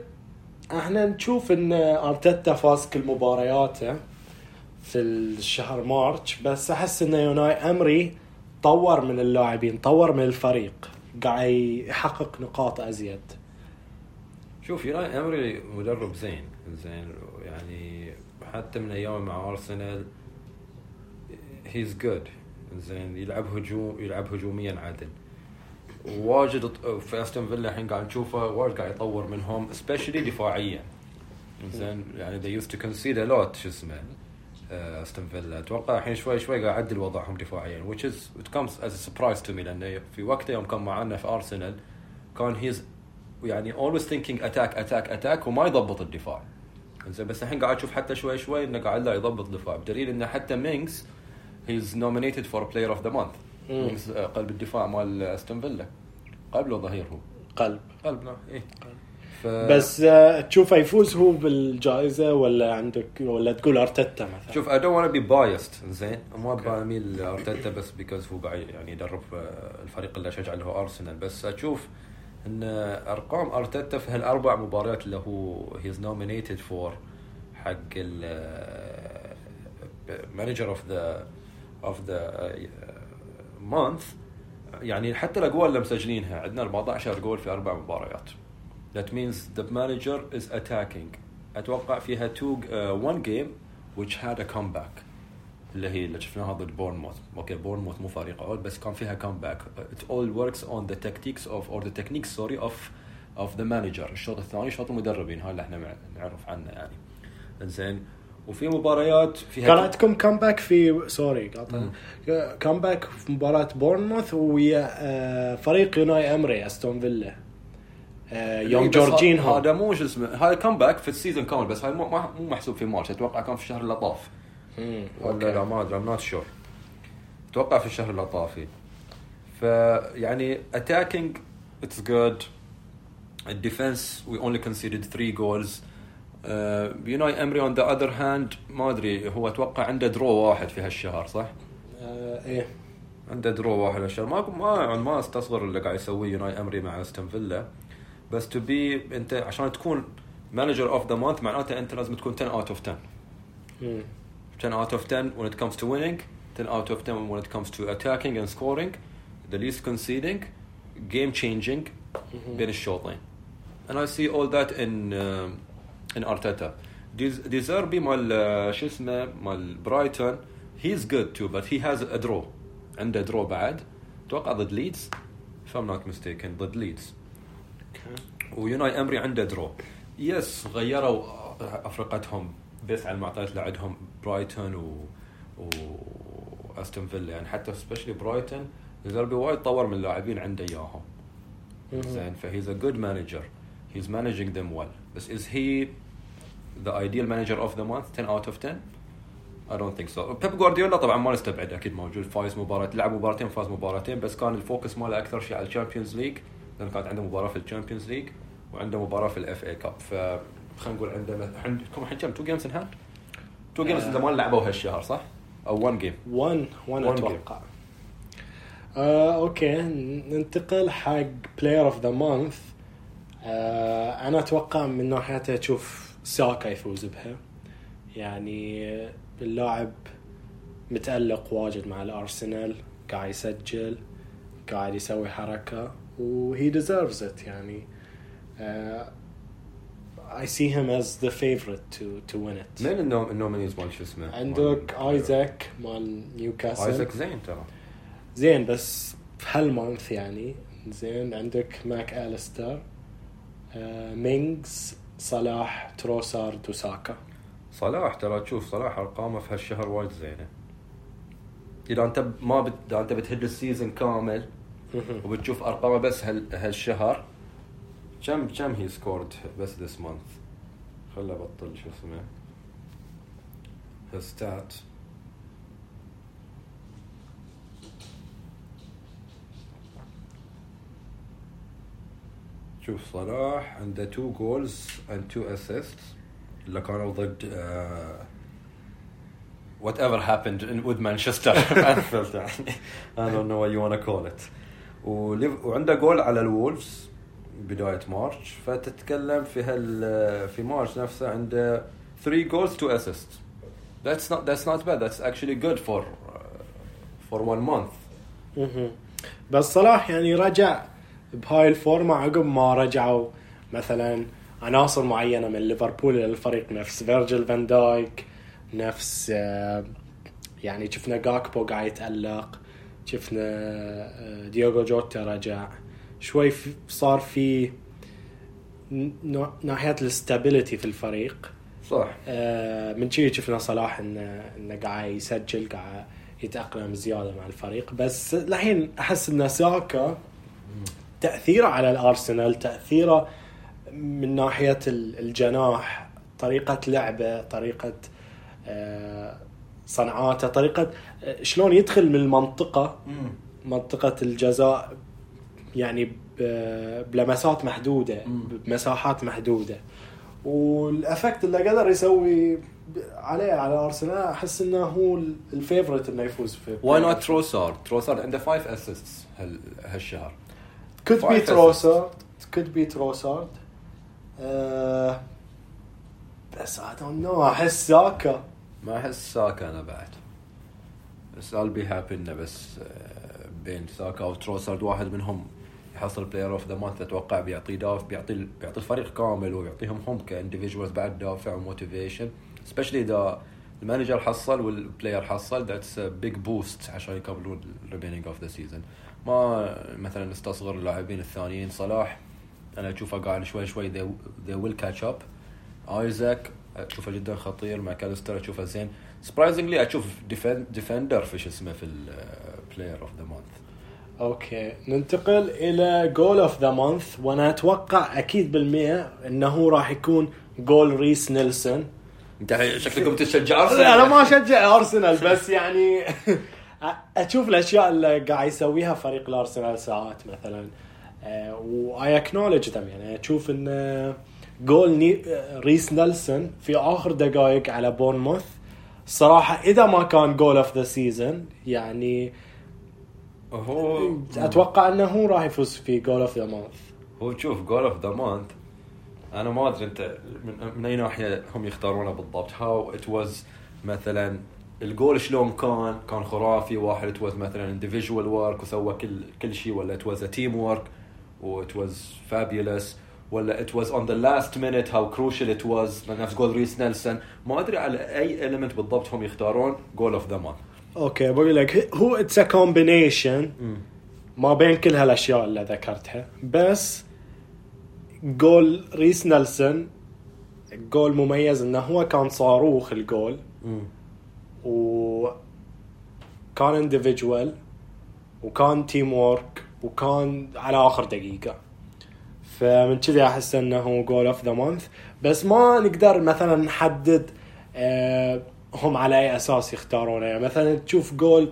إحنا نشوف إن ارتيتا فاز كل مبارياته في الشهر March بس أحس إن يوناي امري طور من اللاعبين طور من الفريق. قاعد يحقق نقاط أزيد. شوف يوناي أمري مدرب زين زين يعني حتى من ايامه مع أرسنال هيز جود زين يلعب هجوم يلعب هجوميا عدل واجد في أستون فيلا الحين قاعد نشوفه واجد قاعد يطور منهم سبيشلي دفاعيا. زين يعني they used to concede a lot شو اسمه. أستون فيلا. أتوقع الحين شوي شوي قاعد يعدل وضعهم دفاعيا which is it comes as a surprise to me لأنه في وقته يوم كان معنا في ارسنال كان he's يعني always thinking attack attack attack وما يضبط الدفاع. زين بس الحين قاعد أشوف حتى شوي شوي إنه قاعد لا يضبط دفاع بدليل إنه حتى مينجز he's of the month. مم. مينجز آه، قلب الدفاع مال أستون فيلا. قلب له ظهير هو. قلب. قلب نعم إيه. ف... بس آه، تشوفه يفوز هو بالجائزة ولا عندك ولا تقول أرتيتا مثلا؟ شوف I don't want to be biased زين؟ ما أبغى اميل لارتيتا بس because هو يعني يدرب آه، الفريق اللي أشجع اللي هو ارسنال بس أشوف إن أرقام أرتيتا في هالأربع مباريات اللي هو he's nominated for حق ال manager of the of the month يعني حتى الأجوال اللي مسجلينها عندنا 14 جول في أربع مباريات. That means the manager is attacking. أتوقع فيها two uh, one game which had a comeback. اللي هي اللي شفناها ضد بورنموث okay بورنموث مو فريق عود بس كان فيها comeback. It all works on the tactics of or the techniques sorry of of the manager. الشوط الثاني شوط المدربين هاي اللي إحنا نعرف عنه يعني. زين وفي مباريات فيها كان عندكم comeback في sorry قاطع. comeback في مباراة بورنموث ويا آه، فريق يوناي امري استون فيلا يوم بس جورجينهو هذا مو شو اسمه هذا comeback في ال season كامل بس هاي مو ما- مو محسوب في March أتوقع كان في الشهر اللي طاف ولا لا ما أدري I'm not sure أتوقع في الشهر اللي طافي فيعني attacking it's good. ال defense we only conceded three goals. يوناي امري on the other hand ما أدري هو أتوقع عنده draw واحد في هالشهر صح؟ آه، إيه. عنده draw واحد هالشهر. ما ما ما أستصغر اللي قاعد يسويه يوناي امري مع استون فيلا بس تو بي انت عشان تكون مانجر اوف ذا مانث معناته انت لازم تكون 10 اوت اوف 10 مم. 10 out of 10 when it comes to winning, 10 out of 10 when it comes to attacking and scoring, the least conceding, game changing بين الشوطين. And I see all that in uh, in Arteta. Diz- Deserbi مال uh, شو اسمه مال برايتون he's good too but he has a draw عنده draw بعد اتوقع ضد ليدز if I'm not mistaken ضد ليدز ويوناي أمري عنده draw يس غيروا افرقتهم بس على المعطيات اللي عندهم برايتون و و استون فيلا. يعني حتى especially برايتون زربي وايد طور من اللاعبين عنده إياهم. زين ف he's a good manager he's managing them well بس is he the ideal manager of the month 10 out of 10 I don't think so. بيب جوارديولا طبعا ما نستبعد أكيد موجود. فايز مباراة لعب مباراتين فاز مباراتين. بس كان ال focus ماله أكثر شيء على ال Champions League لأن كانت عنده مباراة في ال Champions League وعنده مباراة في ال FA Cup ف خلينا نقول عنده عندكم الحين كم؟ two games in hand؟ two games ما لعبوا هالشهر صح؟ أو 1 game 1 1 One أتوقع. آه، okay. ننتقل حق player of the month أنا أتوقع من ناحيته أشوف ساكا يفوز بها. يعني اللاعب متألق واجد مع الأرسنال قاعد يسجل قاعد يسوي حركة. و he deserves it يعني uh, I see him as the favorite to to win it. مين ال nom ال nominees مال شو اسمه؟ عندك ايزاك مال نيوكاسل ايزاك زين ترى. زين بس هال month يعني زين عندك ماك أليستر آه مينجز صلاح تروسارد وساكا. صلاح ترى تشوف صلاح أرقامه في هالشهر وايد زينة. إذا أنت ما بت... إذا أنت بتهد ال season كامل وبتشوف أرقامه بس هال... هالشهر. كم كم he scored بس this month خله ابطل شو اسمه؟ stat شوف صلاح عنده 2 goals and 2 assist اللي كانوا ضد whatever in with Manchester Anfield يعني I don't know what you want to call it. وليف- وعنده جول على الولفز بداية March. فتتكلم في هال في March نفسه عنده 3 goals 2 assists. That's not that's not bad. That's actually good for uh, for one month. بس صلاح يعني رجع بهاي ال form ه عقب ما رجعوا مثلا عناصر معينة من ليفربول للفريق نفس فيرجل فان دايك نفس آه، يعني شفنا جاكبو قاعد يتألق. شفنا آه، ديوغو جوتا رجع شوي صار في ن- ناحية ال stability في الفريق. صح. آه، من شي شفنا صلاح انه إنه قاعد يسجل قاعد يتأقلم زيادة مع الفريق. بس الحين أحس إن ساكا تأثيره على الأرسنال تأثيره من ناحية ال- الجناح طريقة لعبه طريقة آه، صنعاته طريقة شلون يدخل من المنطقة منطقة الجزاء يعني بلمسات محدودة. بمساحات محدودة. وال effect اللي قدر يسوي عليه على أرسنال أحس إنه هو ال- ال favorite إنه يفوز في why not تروسارد تروسارد عنده 5 assists هال هالشهر. Could be تروسارد could be تروسارد بس I don't know أحس ساكا ما أحس ساكا أنا بعد. بس I'll be happy إنه بس آه، بين ساكا وتروسارد واحد منهم يحصل player of the month أتوقع بيعطي دافع بيعطي بيعطي الفريق كامل ويعطيهم هم ك individuals بعد دافع و motivation especially إذا ال manager حصل وال player حصل that's big boost عشان يكملون ال remaining of the season ما مثلا نستصغر اللاعبين الثانيين. صلاح أنا أشوفه قاعد شوي شوي they will catch up. ايزاك اشوفه جدا خطير ماك أليستر أشوفه زين. surprisingly أشوف defender في شو اسمه في ال player of the month okay. ننتقل إلى goal of the month وأنا أتوقع أكيد بالمية إنه راح يكون جول ريس نيلسون أنت شكلكم تشجع ارسنال أنا ما أشجع ارسنال بس يعني أشوف الأشياء اللي قاعد يسويها فريق الأرسنال ساعات مثلا. و I acknowledge them يعني أشوف إن جول ني... ريس نيلسون في آخر دقائق على بورنموث. صراحة إذا ما كان goal of the season يعني هو أتوقع إنه هو راح يفوز في goal of the month هو شوف goal of the month أنا ما أدري أنت من, من أي ناحية هم يختارونه بالضبط. how it was مثلا الجول شلون كان؟ كان خرافي واحد it was مثلا individual work وسوى كل كل شيء ولا it was teamwork و it was fabulous ولا it was on the last minute how crucial it was نفس جول ريس نيلسون ما أدري على أي element بالضبط هم يختارون. goal of the month okay بقول لك هو it's a combination ما بين كل هالأشياء اللي ذكرتها. بس جول ريس نيلسون جول مميز إنه هو كان صاروخ الجول و كان اندفجوال وكان team work وكان على آخر دقيقة. فمن كذي أحس إنه goal of the month بس ما نقدر مثلا نحدد آه هم على أي أساس يختارونه. يعني مثلا تشوف جول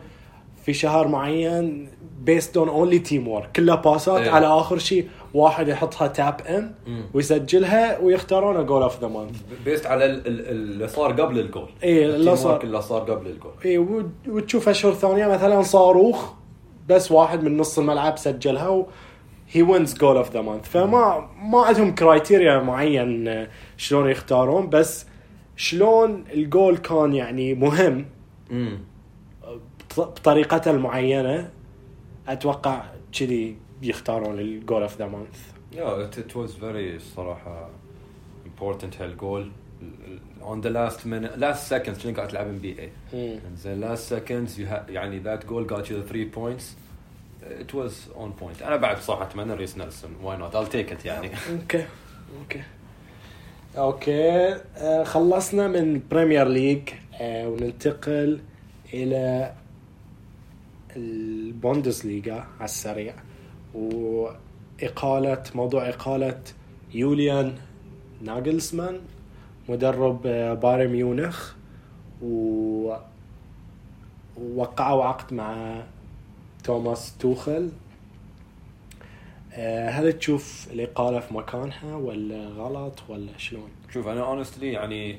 في شهر معين based on only team work كلها passات إيه. على آخر شيء واحد يحطها tap in. ويسجلها ويختارونه goal of the month based على ال- ال- اللي صار قبل الجول إيه، اللي صار- اللي صار قبل الجول اي وت- وتشوف أشهر ثانية مثلا صاروخ بس واحد من نص الملعب سجلها و هي wins goal of the month فما ما عندهم criteria معين آه، شلون يختارون بس شلون الجول كان يعني مهم بط- بطريقته المعينة أتوقع كذي يختارون ال goal of the month it was very صراحة important هال goal on the last minute last seconds شنو قاعد تلعب NBA زين you ha- يعني that goal got you the three it was on point. أنا بعد صراحة أتمنى ريس نيلسون. Why not? I'll take it يعني. okay okay okay خلصنا من Premier League آه، وننتقل إلى البوندسليغا على السريع. وإقالة موضوع إقالة يوليان ناجلسمان مدرب بايرن ميونخ و ووقعوا عقد مع توماس توخل. آه، هل تشوف الإقالة في مكانها ولا غلط ولا شلون؟ شوف أنا honestly يعني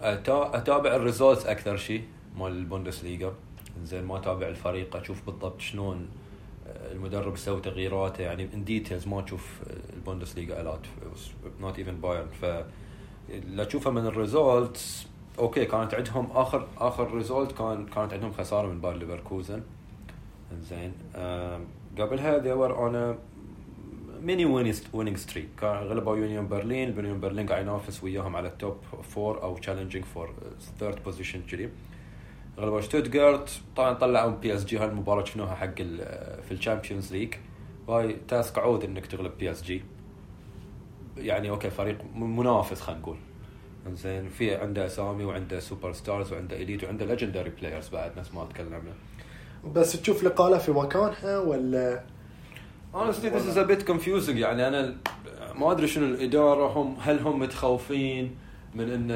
أتا- أتابع ال results أكثر شيء مال البوندسليغا زين ما أتابع الفريق أشوف بالضبط شلون آه، المدرب يسوي تغييراته. يعني in details ما تشوف البوندسليغا a lot not even بايرن ف تشوفها من ال results okay كانت عندهم آخر آخر result كان كانت عندهم خسارة من باير ليفركوزن. زين. قبلها they were on a mini winning streak غلبوا يونيون برلين يونيون برلين قاعد ينافس وياهم على ال top four أو challenging for third position كذي. غلبوا شتوتغارت طبعا طلعوا PSG هالمباراه شفناها حق في ال Champions League وهاي task عود إنك تغلب PSG يعني okay فريق منافس خلينا نقول. زين في عنده اسامي وعنده superstars وعنده elite وعنده legendary players بعد نفس ما تكلمنا بس تشوف الإقالة في مكانها ولا؟ Honestly this is a bit confusing. يعني أنا ما أدري شنو الإدارة. هم هل هم متخوفين من إن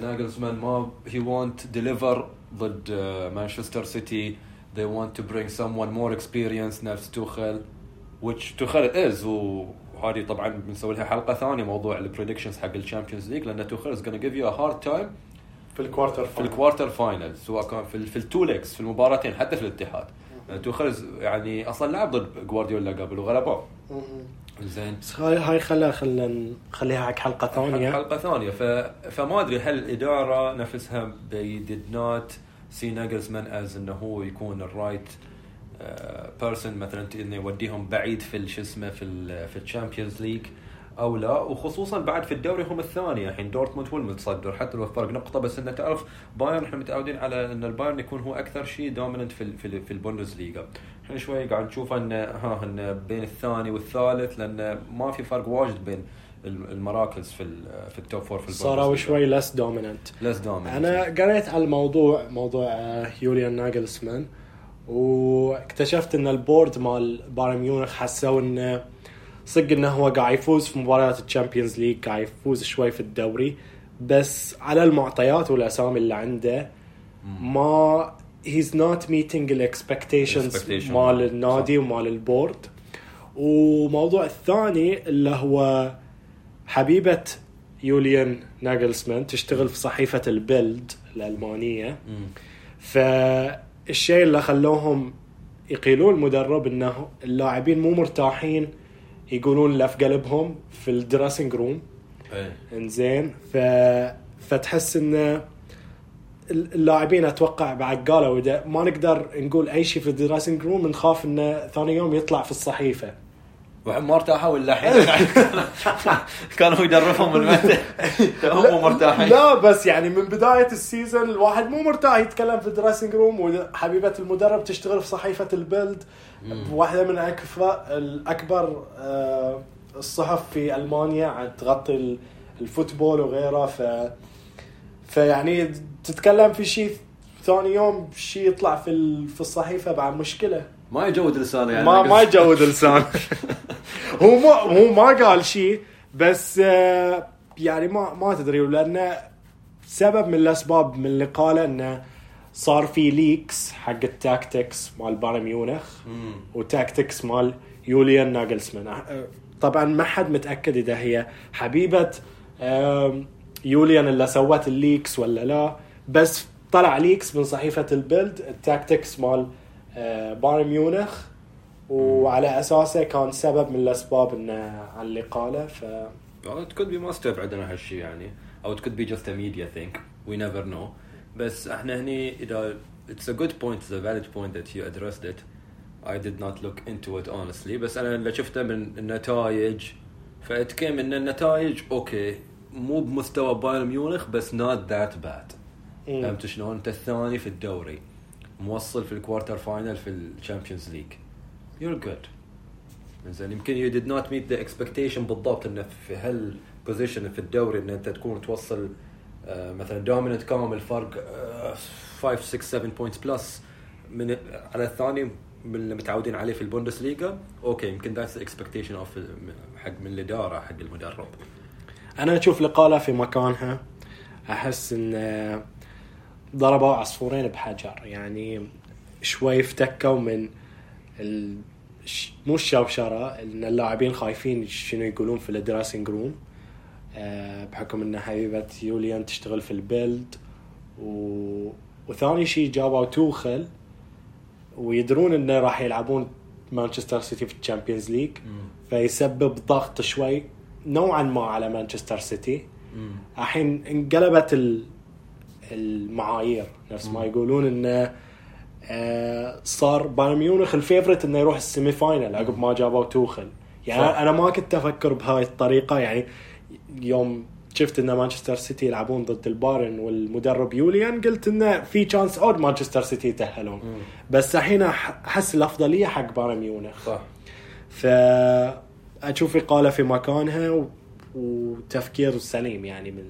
ناجلزمان ما he won't deliver ضد مانشستر سيتي they want to bring someone more experienced. نفس توخل which توخل is. وهذه طبعا بنسوي لها حلقة ثانية موضوع ال predictions حق ال Champions League لأن توخل is gonna give you a hard time في ال quarter في ال quarter final سواء كان في, في ال two legs في المباراتين حتى في الاتحاد. توخل يعني أصلا لعب ضد جوارديولا قبل وغلبوه. زين. بس هاي هاي خليها خلينا نخليها حق حلقة ثانية. حلقة ثانية. ف... فما أدري هل الإدارة نفسها they did not see ناجلزمان as إنه هو يكون ال right person مثلا إنه يوديهم بعيد في شو اسمه في ال في ال Champions League أو لا وخصوصا بعد في الدوري هم الثانية. الحين دورتموند هو المتصدر حتى لو فرق نقطة بس إنه تعرف بايرن إحنا متعودين على إن البايرن يكون هو أكثر شيء dominant في ال في, في البوندسليغا إحنا شوي قاعد نشوف إن ها إن بين الثاني والثالث لأن ما في فرق واجد بين ال- المراكز في في ال top four في صاروا شوي less dominant less dominant أنا قريت على الموضوع موضوع آه، يوليان ناجلسمان واكتشفت إن ال board مال بايرن ميونخ حسوا إنه صدق إنه هو قاعد يفوز في مباريات ال Champions League قاعد يفوز شوي في الدوري بس على المعطيات والأسامي اللي عنده ما he's not meeting ال expectations. مال النادي صح. ومال ال board وموضوع الثاني اللي هو حبيبة يوليان ناجلسمان تشتغل في صحيفة البيلد الألمانية فالشيء اللي خلوهم يقيلون المدرب إنه اللاعبين مو مرتاحين يقولون له في قلبهم في ال dressing room إنزين. ف... فتحس إن اللاعبين أتوقع بعد قالوا ما نقدر نقول أي شيء في ال dressing room نخاف انه ثاني يوم يطلع في الصحيفة. ما ارتاحوا الا الحين؟ كانوا يدربهم متى هم مرتاحين. لا بس يعني من بداية ال season الواحد مو مرتاح يتكلم في ال dressing room وحبيبة المدرب تشتغل في صحيفة البيلد واحدة من اكبر الأكبر آه، الصحف في ألمانيا تغطي ال- الفوتبول وغيره ف فيعني تتكلم في شيء ثاني يوم شيء يطلع في في الصحيفة بعد مشكلة. ما يجود لسانه يعني ما ما يجود لسان هو ما هو ما قال شيء بس آه، يعني ما ما تدري لأنه سبب من الأسباب من اللي قاله إنه صار في leaks حق ال tactics مال بايرن ميونخ. و tactics مال يوليان ناجلسمان. أه، طبعا ما حد متأكد إذا هي حبيبة يوليان اللي سوت ال leaks ولا لا بس طلع leak من صحيفة البيلد ال tactics مال آه، بايرن ميونخ وعلى أساسه كان سبب من الأسباب إنه على اللي قاله ف it could be ما استبعدنا هالشيء يعني. أو it could be just a media thing we never know. بس إحنا هني إذا it's a good point it's a valid point that you addressed it. I did not look into it honestly. بس أنا اللي شفته من النتائج فاتكلم إن النتائج okay مو بمستوى بايرن ميونخ بس not that bad. مم. فهمت شلون؟ أنت الثاني في الدوري. موصل في ال quarter final في ال Champions League you're good. زين يمكن you did not meet the expectation بالضبط إنه في هال position في الدوري ان أنت تكون توصل آه، مثلا dominant كامل فرق 5 6 7 points plus من على الثاني من اللي متعودين عليه في البوندسليغا. Okay يمكن that's expectation of حق من الإدارة حق المدرب. أنا أشوف الاقاله في مكانها. أحس ان ضربوا عصفورين بحجر يعني شوي افتكوا من ال... مو الشوشره إن اللاعبين خايفين شنو يقولون في ال dressing room آه، بحكم إن حبيبة يوليان تشتغل في البيلد و... وثاني شيء جابوا توخل ويدرون إنه راح يلعبون مانشستر سيتي في ال Champions League. فيسبب ضغط شوي نوعا ما على مانشستر سيتي. الحين انقلبت ال- المعايير. نفس ما يقولون انه آه، صار بايرن ميونخ ال favorite إنه يروح ال semi final عقب ما جابوا توخل. يعني صح. أنا ما كنت أفكر بهاي الطريقة. يعني يوم شفت إن مانشستر سيتي يلعبون ضد البايرن والمدرب يوليان قلت انه في chance أود مانشستر سيتي يتأهلون. بس الحين أحس الأفضلية حق بايرن ميونخ. صح. فاشوف إقالة في مكانها. وتفكير سليم يعني من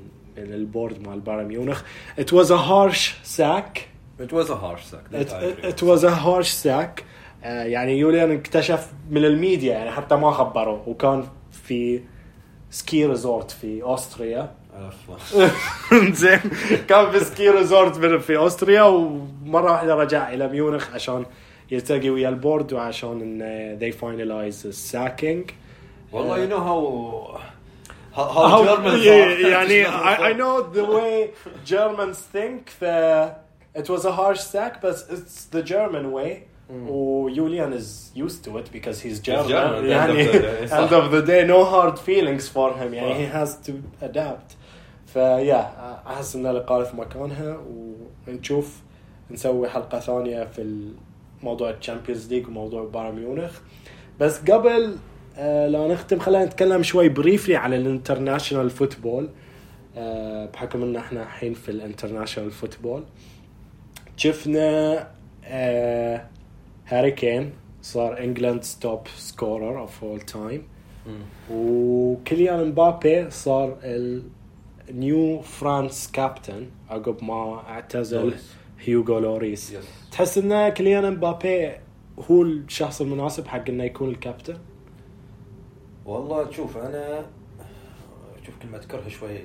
من ال board مال بايرن ميونخ. It was a harsh sack. It was a harsh sack. it, it was a harsh sack. آه، يعني يوليان اكتشف من الميديا يعني حتى ما خبروه وكان في ski resort في اوستريا. زين كان في ski resort في- اوستريا ومره واحدة رجع إلى ميونخ عشان يلتقي ويا ال board وعشان إن they finalize ال sacking والله you know how how, How- how Germans yeah, are. يعني I, I know the way Germans think ف it was a harsh sack but it's the German way ويوليان is used to it because he's German, German, at the end يعني of the day, صح. end of the day no hard feelings for him يعني he has to adapt فيا احس ان الاقاله في مكانها ونشوف نسوي حلقه ثانيه في موضوع الشامبيونز ليج وموضوع بايرن ميونخ بس قبل آه، لا نختم خلينا نتكلم شوي briefly على ال international football. آه، بحكم إن إحنا الحين في ال international football. شفنا آه، هاري كين صار England's top scorer of all time وكيليان مبابي صار ال new France captain عقب ما اعتزل. هيوغو لوريس. Yes تحس إن كيليان مبابي هو الشخص المناسب حق إنه يكون الكابتن؟ والله شوف أنا شوف كلمه كره شوي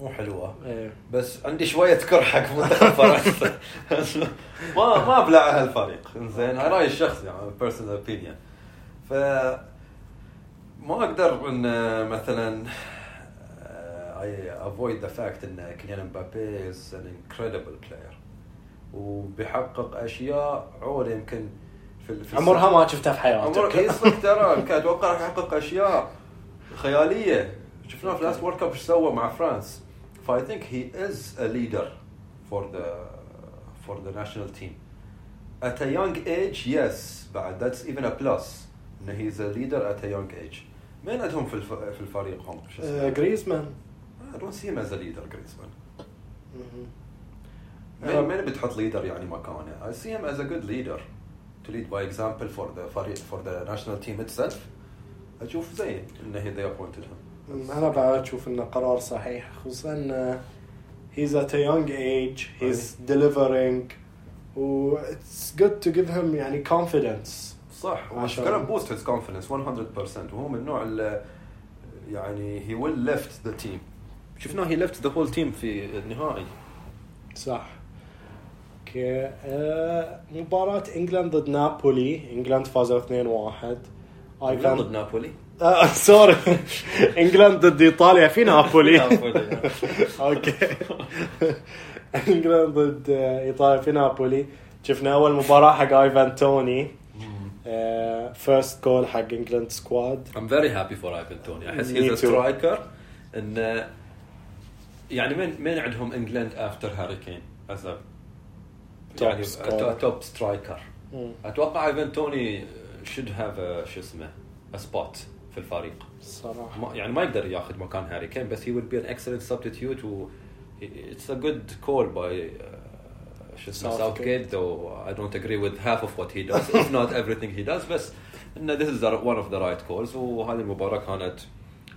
مو حلوة إيه. بس عندي شوية كره حق منتخب فرنسا. ما ما أبلع هالفريق زين رأيي الشخصي يعني personal opinion ف ما أقدر إن مثلا I avoid the fact إن كيليان مبابي is an incredible player وبيحقق أشياء عود يمكن في في عمرها ما شفتها في حياتك. يصدق ترى. يمكن أتوقع راح يحقق أشياء خيالية. شفناه في last World Cup إيش سوى مع فرانس. ف I think he is a leader for the for the national team at a young age yes بعد that's even a plus. انه he is a leader at a young age. مين عندهم في الف... في الفريق هم؟ جريزمان I don't see him as a leader جريزمان. مين. مين بتحط ليدر يعني مكانه؟ I see him as a good leader. To lead by example for the for the national team itself أشوف زين انه he they appointed him أنا بعد أشوف انه قرار صحيح خصوصا he's at a young age he's delivering و it's good to give him يعني confidence صح عشان- وكان بوست his confidence 100% وهو من النوع اللي يعني he will lift the team شفناه he left the whole team في النهائي صح okay آه مباراة England ضد نابولي. England فازوا 2-1 England ايفان ضد نابولي؟ آه sorry. England ضد إيطاليا. في نابولي. Okay. England ضد آه، إيطاليا. في نابولي. شفنا أول مباراة حق ايفان توني first goal حق England squad I'm very happy for Ivan Toney احس too. striker. انه يعني من من عندهم England after هاري كين is Top يعني scorer. top striker أتوقع ايفان توني should have a شو اسمه a spot في الفريق. الصراحة ما يعني ما يقدر ياخذ مكان هاري كين بس he would be an excellent substitute و it's a good call by uh, شو اسمه Southgate. ساوث جيت I don't agree with half of what he does. If not everything he does بس إنه this is the- one of the right calls. وهذه المباراة كانت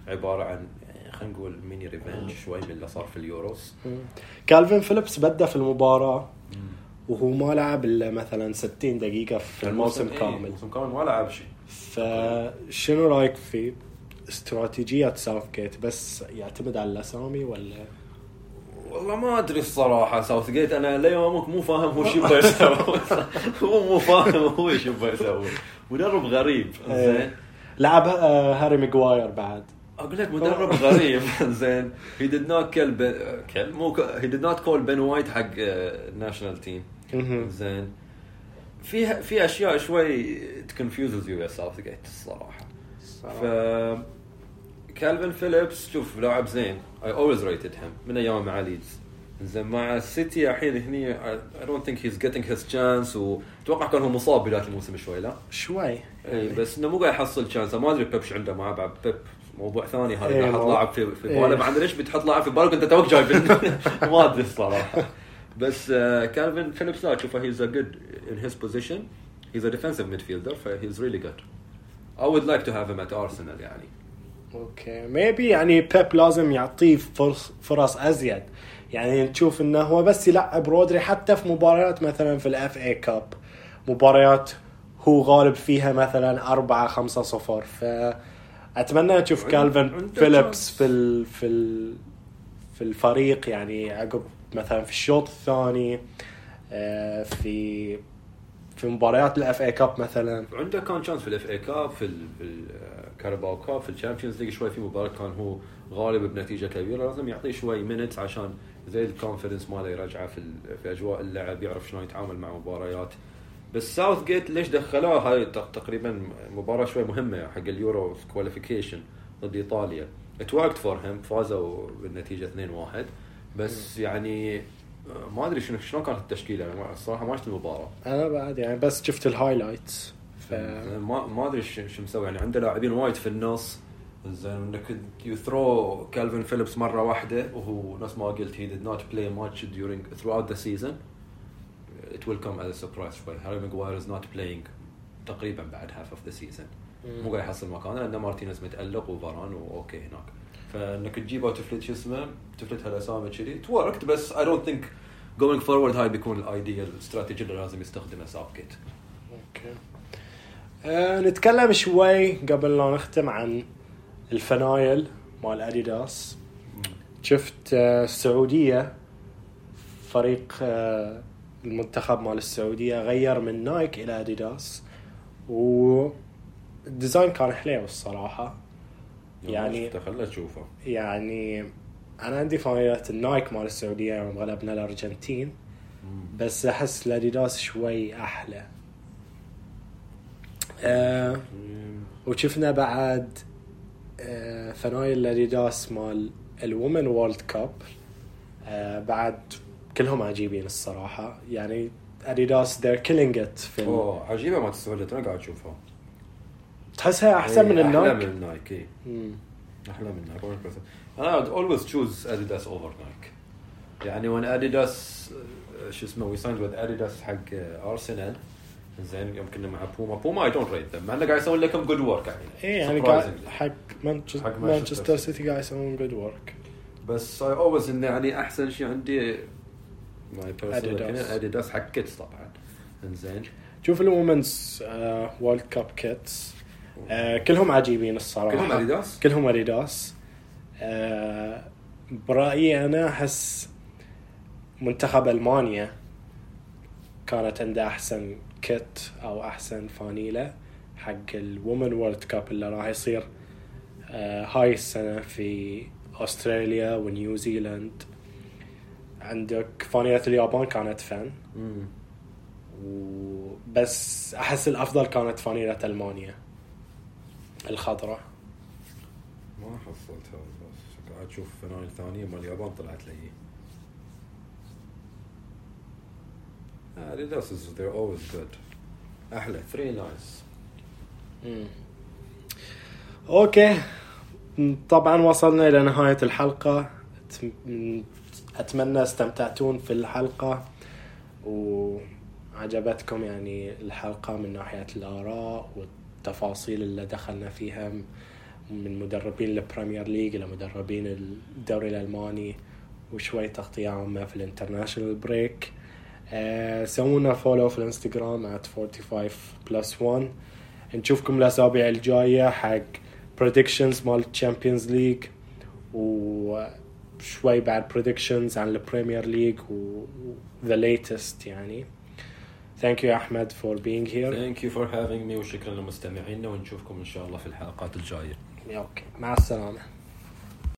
عبارة عن خلينا نقول mini revenge شوي من اللي صار في اليوروس مم. كالفين فيليبس بدأ في المباراة وهو ما لعب إلا مثلا 60 دقيقة في الموسم إيه، كامل. الموسم كامل ما لعب شيء. فشنو رأيك في استراتيجية ساوث جيت بس يعتمد على الأسامي ولا؟ والله ما أدري الصراحة ساوث جيت أنا ليومك مو فاهم هو شو يبغى يسوي. هو مو فاهم هو شو يبغى يسوي. مدرب غريب. إيه. زين. لعب آه، هاري ماجواير بعد. أقول لك مدرب غريب. زين. he did not مو he did not call Ben White حق ال national team مهم. زين. في في أشياء شوي ت confuses you ساوثجيت الصراحة. ف كالفن فيليبس شوف لاعب زين. I always rated him من أيام مع ليدز زين مع السيتي الحين هني I don't think he's getting his chance واتوقع كان هو مصاب بدايه الموسم شوي لا؟ شوي. اي بس إنه مو قاعد يحصل chance ما أدري بيب شو عنده معاه بعد بيب موضوع ثاني هذا إيه، قاعد يحط لاعب في في. باله ما ادري ليش بتحط لاعب في بالك؟ أنت توك جايب ما أدري الصراحة. بس كالفن فيليبس لا اشوفه he's a good in his position he's a defensive midfielder ف he's really good I would like to have him at Arsenal يعني. okay maybe يعني بيب لازم يعطيه فرص فرص أزيد. يعني نشوف إنه هو بس يلعب رودري حتى في مباريات مثلا في ال FA Cup مباريات هو غالب فيها مثلا 4 5 0 فاتمنى عند- كالفن فيليبس. في ال في ال في الفريق يعني عقب مثلا في الشوط الثاني آه، في في مباريات ال FA Cup مثلا. عنده كان chance في ال FA Cup في ال- في ال Carabao Cup في ال Champions League شوي في مباراة كان هو غالب بنتيجة كبيرة. لازم يعطيه شوي minutes عشان زي ال confidence ماله يرجعه في في أجواء اللعب يعرف شلون يتعامل مع مباريات. بس ساوثجيت ليش دخلوها هاي تق- تقريبا مباراة شوي مهمة حق ال Euro qualification ضد إيطاليا. it worked for him فازوا بالنتيجة 2-1 بس يعني آه، ما أدري شنو شلون كانت التشكيلة ما- الصراحة ما شفت المباراة. أنا بعد يعني بس شفت ال highlights ف ما ما أدري شو مسوي يعني عنده لاعبين وايد في النص. زين إنك you throw كالفين فيليبس مرة واحدة وهو نفس ما قلت he did not play much during throughout the season. It will come as a surprise شوي هاري ماجواير is not playing تقريبا بعد half of the season. مو قاعد يحصل مكانه لأن مارتينيز متألق وفاران و okay هناك. فإنك تجيبه وتفلت شو اسمه تفلت هالاسامي كذي. it worked بس I don't think going forward هاي بيكون ال ideal strategy اللي لازم يستخدمه ساوثجيت okay. آه نتكلم شوي قبل لا نختم عن الفنايل مال اديداس شفت آه السعودية فريق آه المنتخب مال السعودية غير من نايك إلى اديداس وال design كان حليو الصراحة. يعني خلنا نشوفه يعني أنا عندي فانيلة النايك مال السعودية يوم غلبنا الأرجنتين بس أحس الأديداس شوي أحلى. آه وشفنا بعد آه فنايل الأديداس مال الومن وورلد كاب آه بعد كلهم عجيبين الصراحة. يعني أديداس they're killing it في أوه عجيبة ما تستوعب أنا قاعد أشوفها. تحسها أحسن من إيه، أحلى النايك من النايك إيه. مم. أحلى من نايك 100%. أنا always choose Adidas over Nike يعني وين اديداس شو اسمه we signed with Adidas حق ارسنال زين يوم كنا مع بوما بوما I don't rate them مع إنه قاعد يسوون لكم good work يعني إيه يعني قاعد. حق مانشستر سيتي. قاعد يسوون good work بس I always انه يعني أحسن شيء عندي my Adidas. personal اديداس حق kits طبعا إنزين شوف ال women's World Cup kits آه، كلهم عجيبين الصراحة. كلهم اديداس كلهم اديداس آه، برأيي أنا أحس منتخب ألمانيا كانت عنده أحسن kit أو أحسن فانيله حق ال women World Cup اللي راح يصير آه، هاي السنة في أستراليا ونيوزيلاند عندك فانيله اليابان كانت fun. وبس أحس الأفضل كانت فانيله ألمانيا. الخضراء ما حصلتها. بس قاعد أشوف فنايل ثانية مال اليابان طلعت لي Adidas is they're always good. أحلى. 3 nice. okay. طبعا وصلنا إلى نهاية الحلقة. أتمنى استمتعتون في الحلقة. وعجبتكم يعني الحلقة من ناحية الآراء والتفاصيل اللي دخلنا فيها من مدربين ال Premier League إلى مدربين الدوري الألماني وشوي تغطيه عامه في ال international break. آه، سوونا follow في الانستغرام at 45 plus 1 نشوفكم الأسابيع الجاية حق predictions مال Champions League وشوي بعد predictions عن ال Premier League و the latest يعني. Thank you احمد for being here. thank you for having me وشكرا لمستمعينا ونشوفكم إن شاء الله في الحلقات الجاية. okay مع السلامة.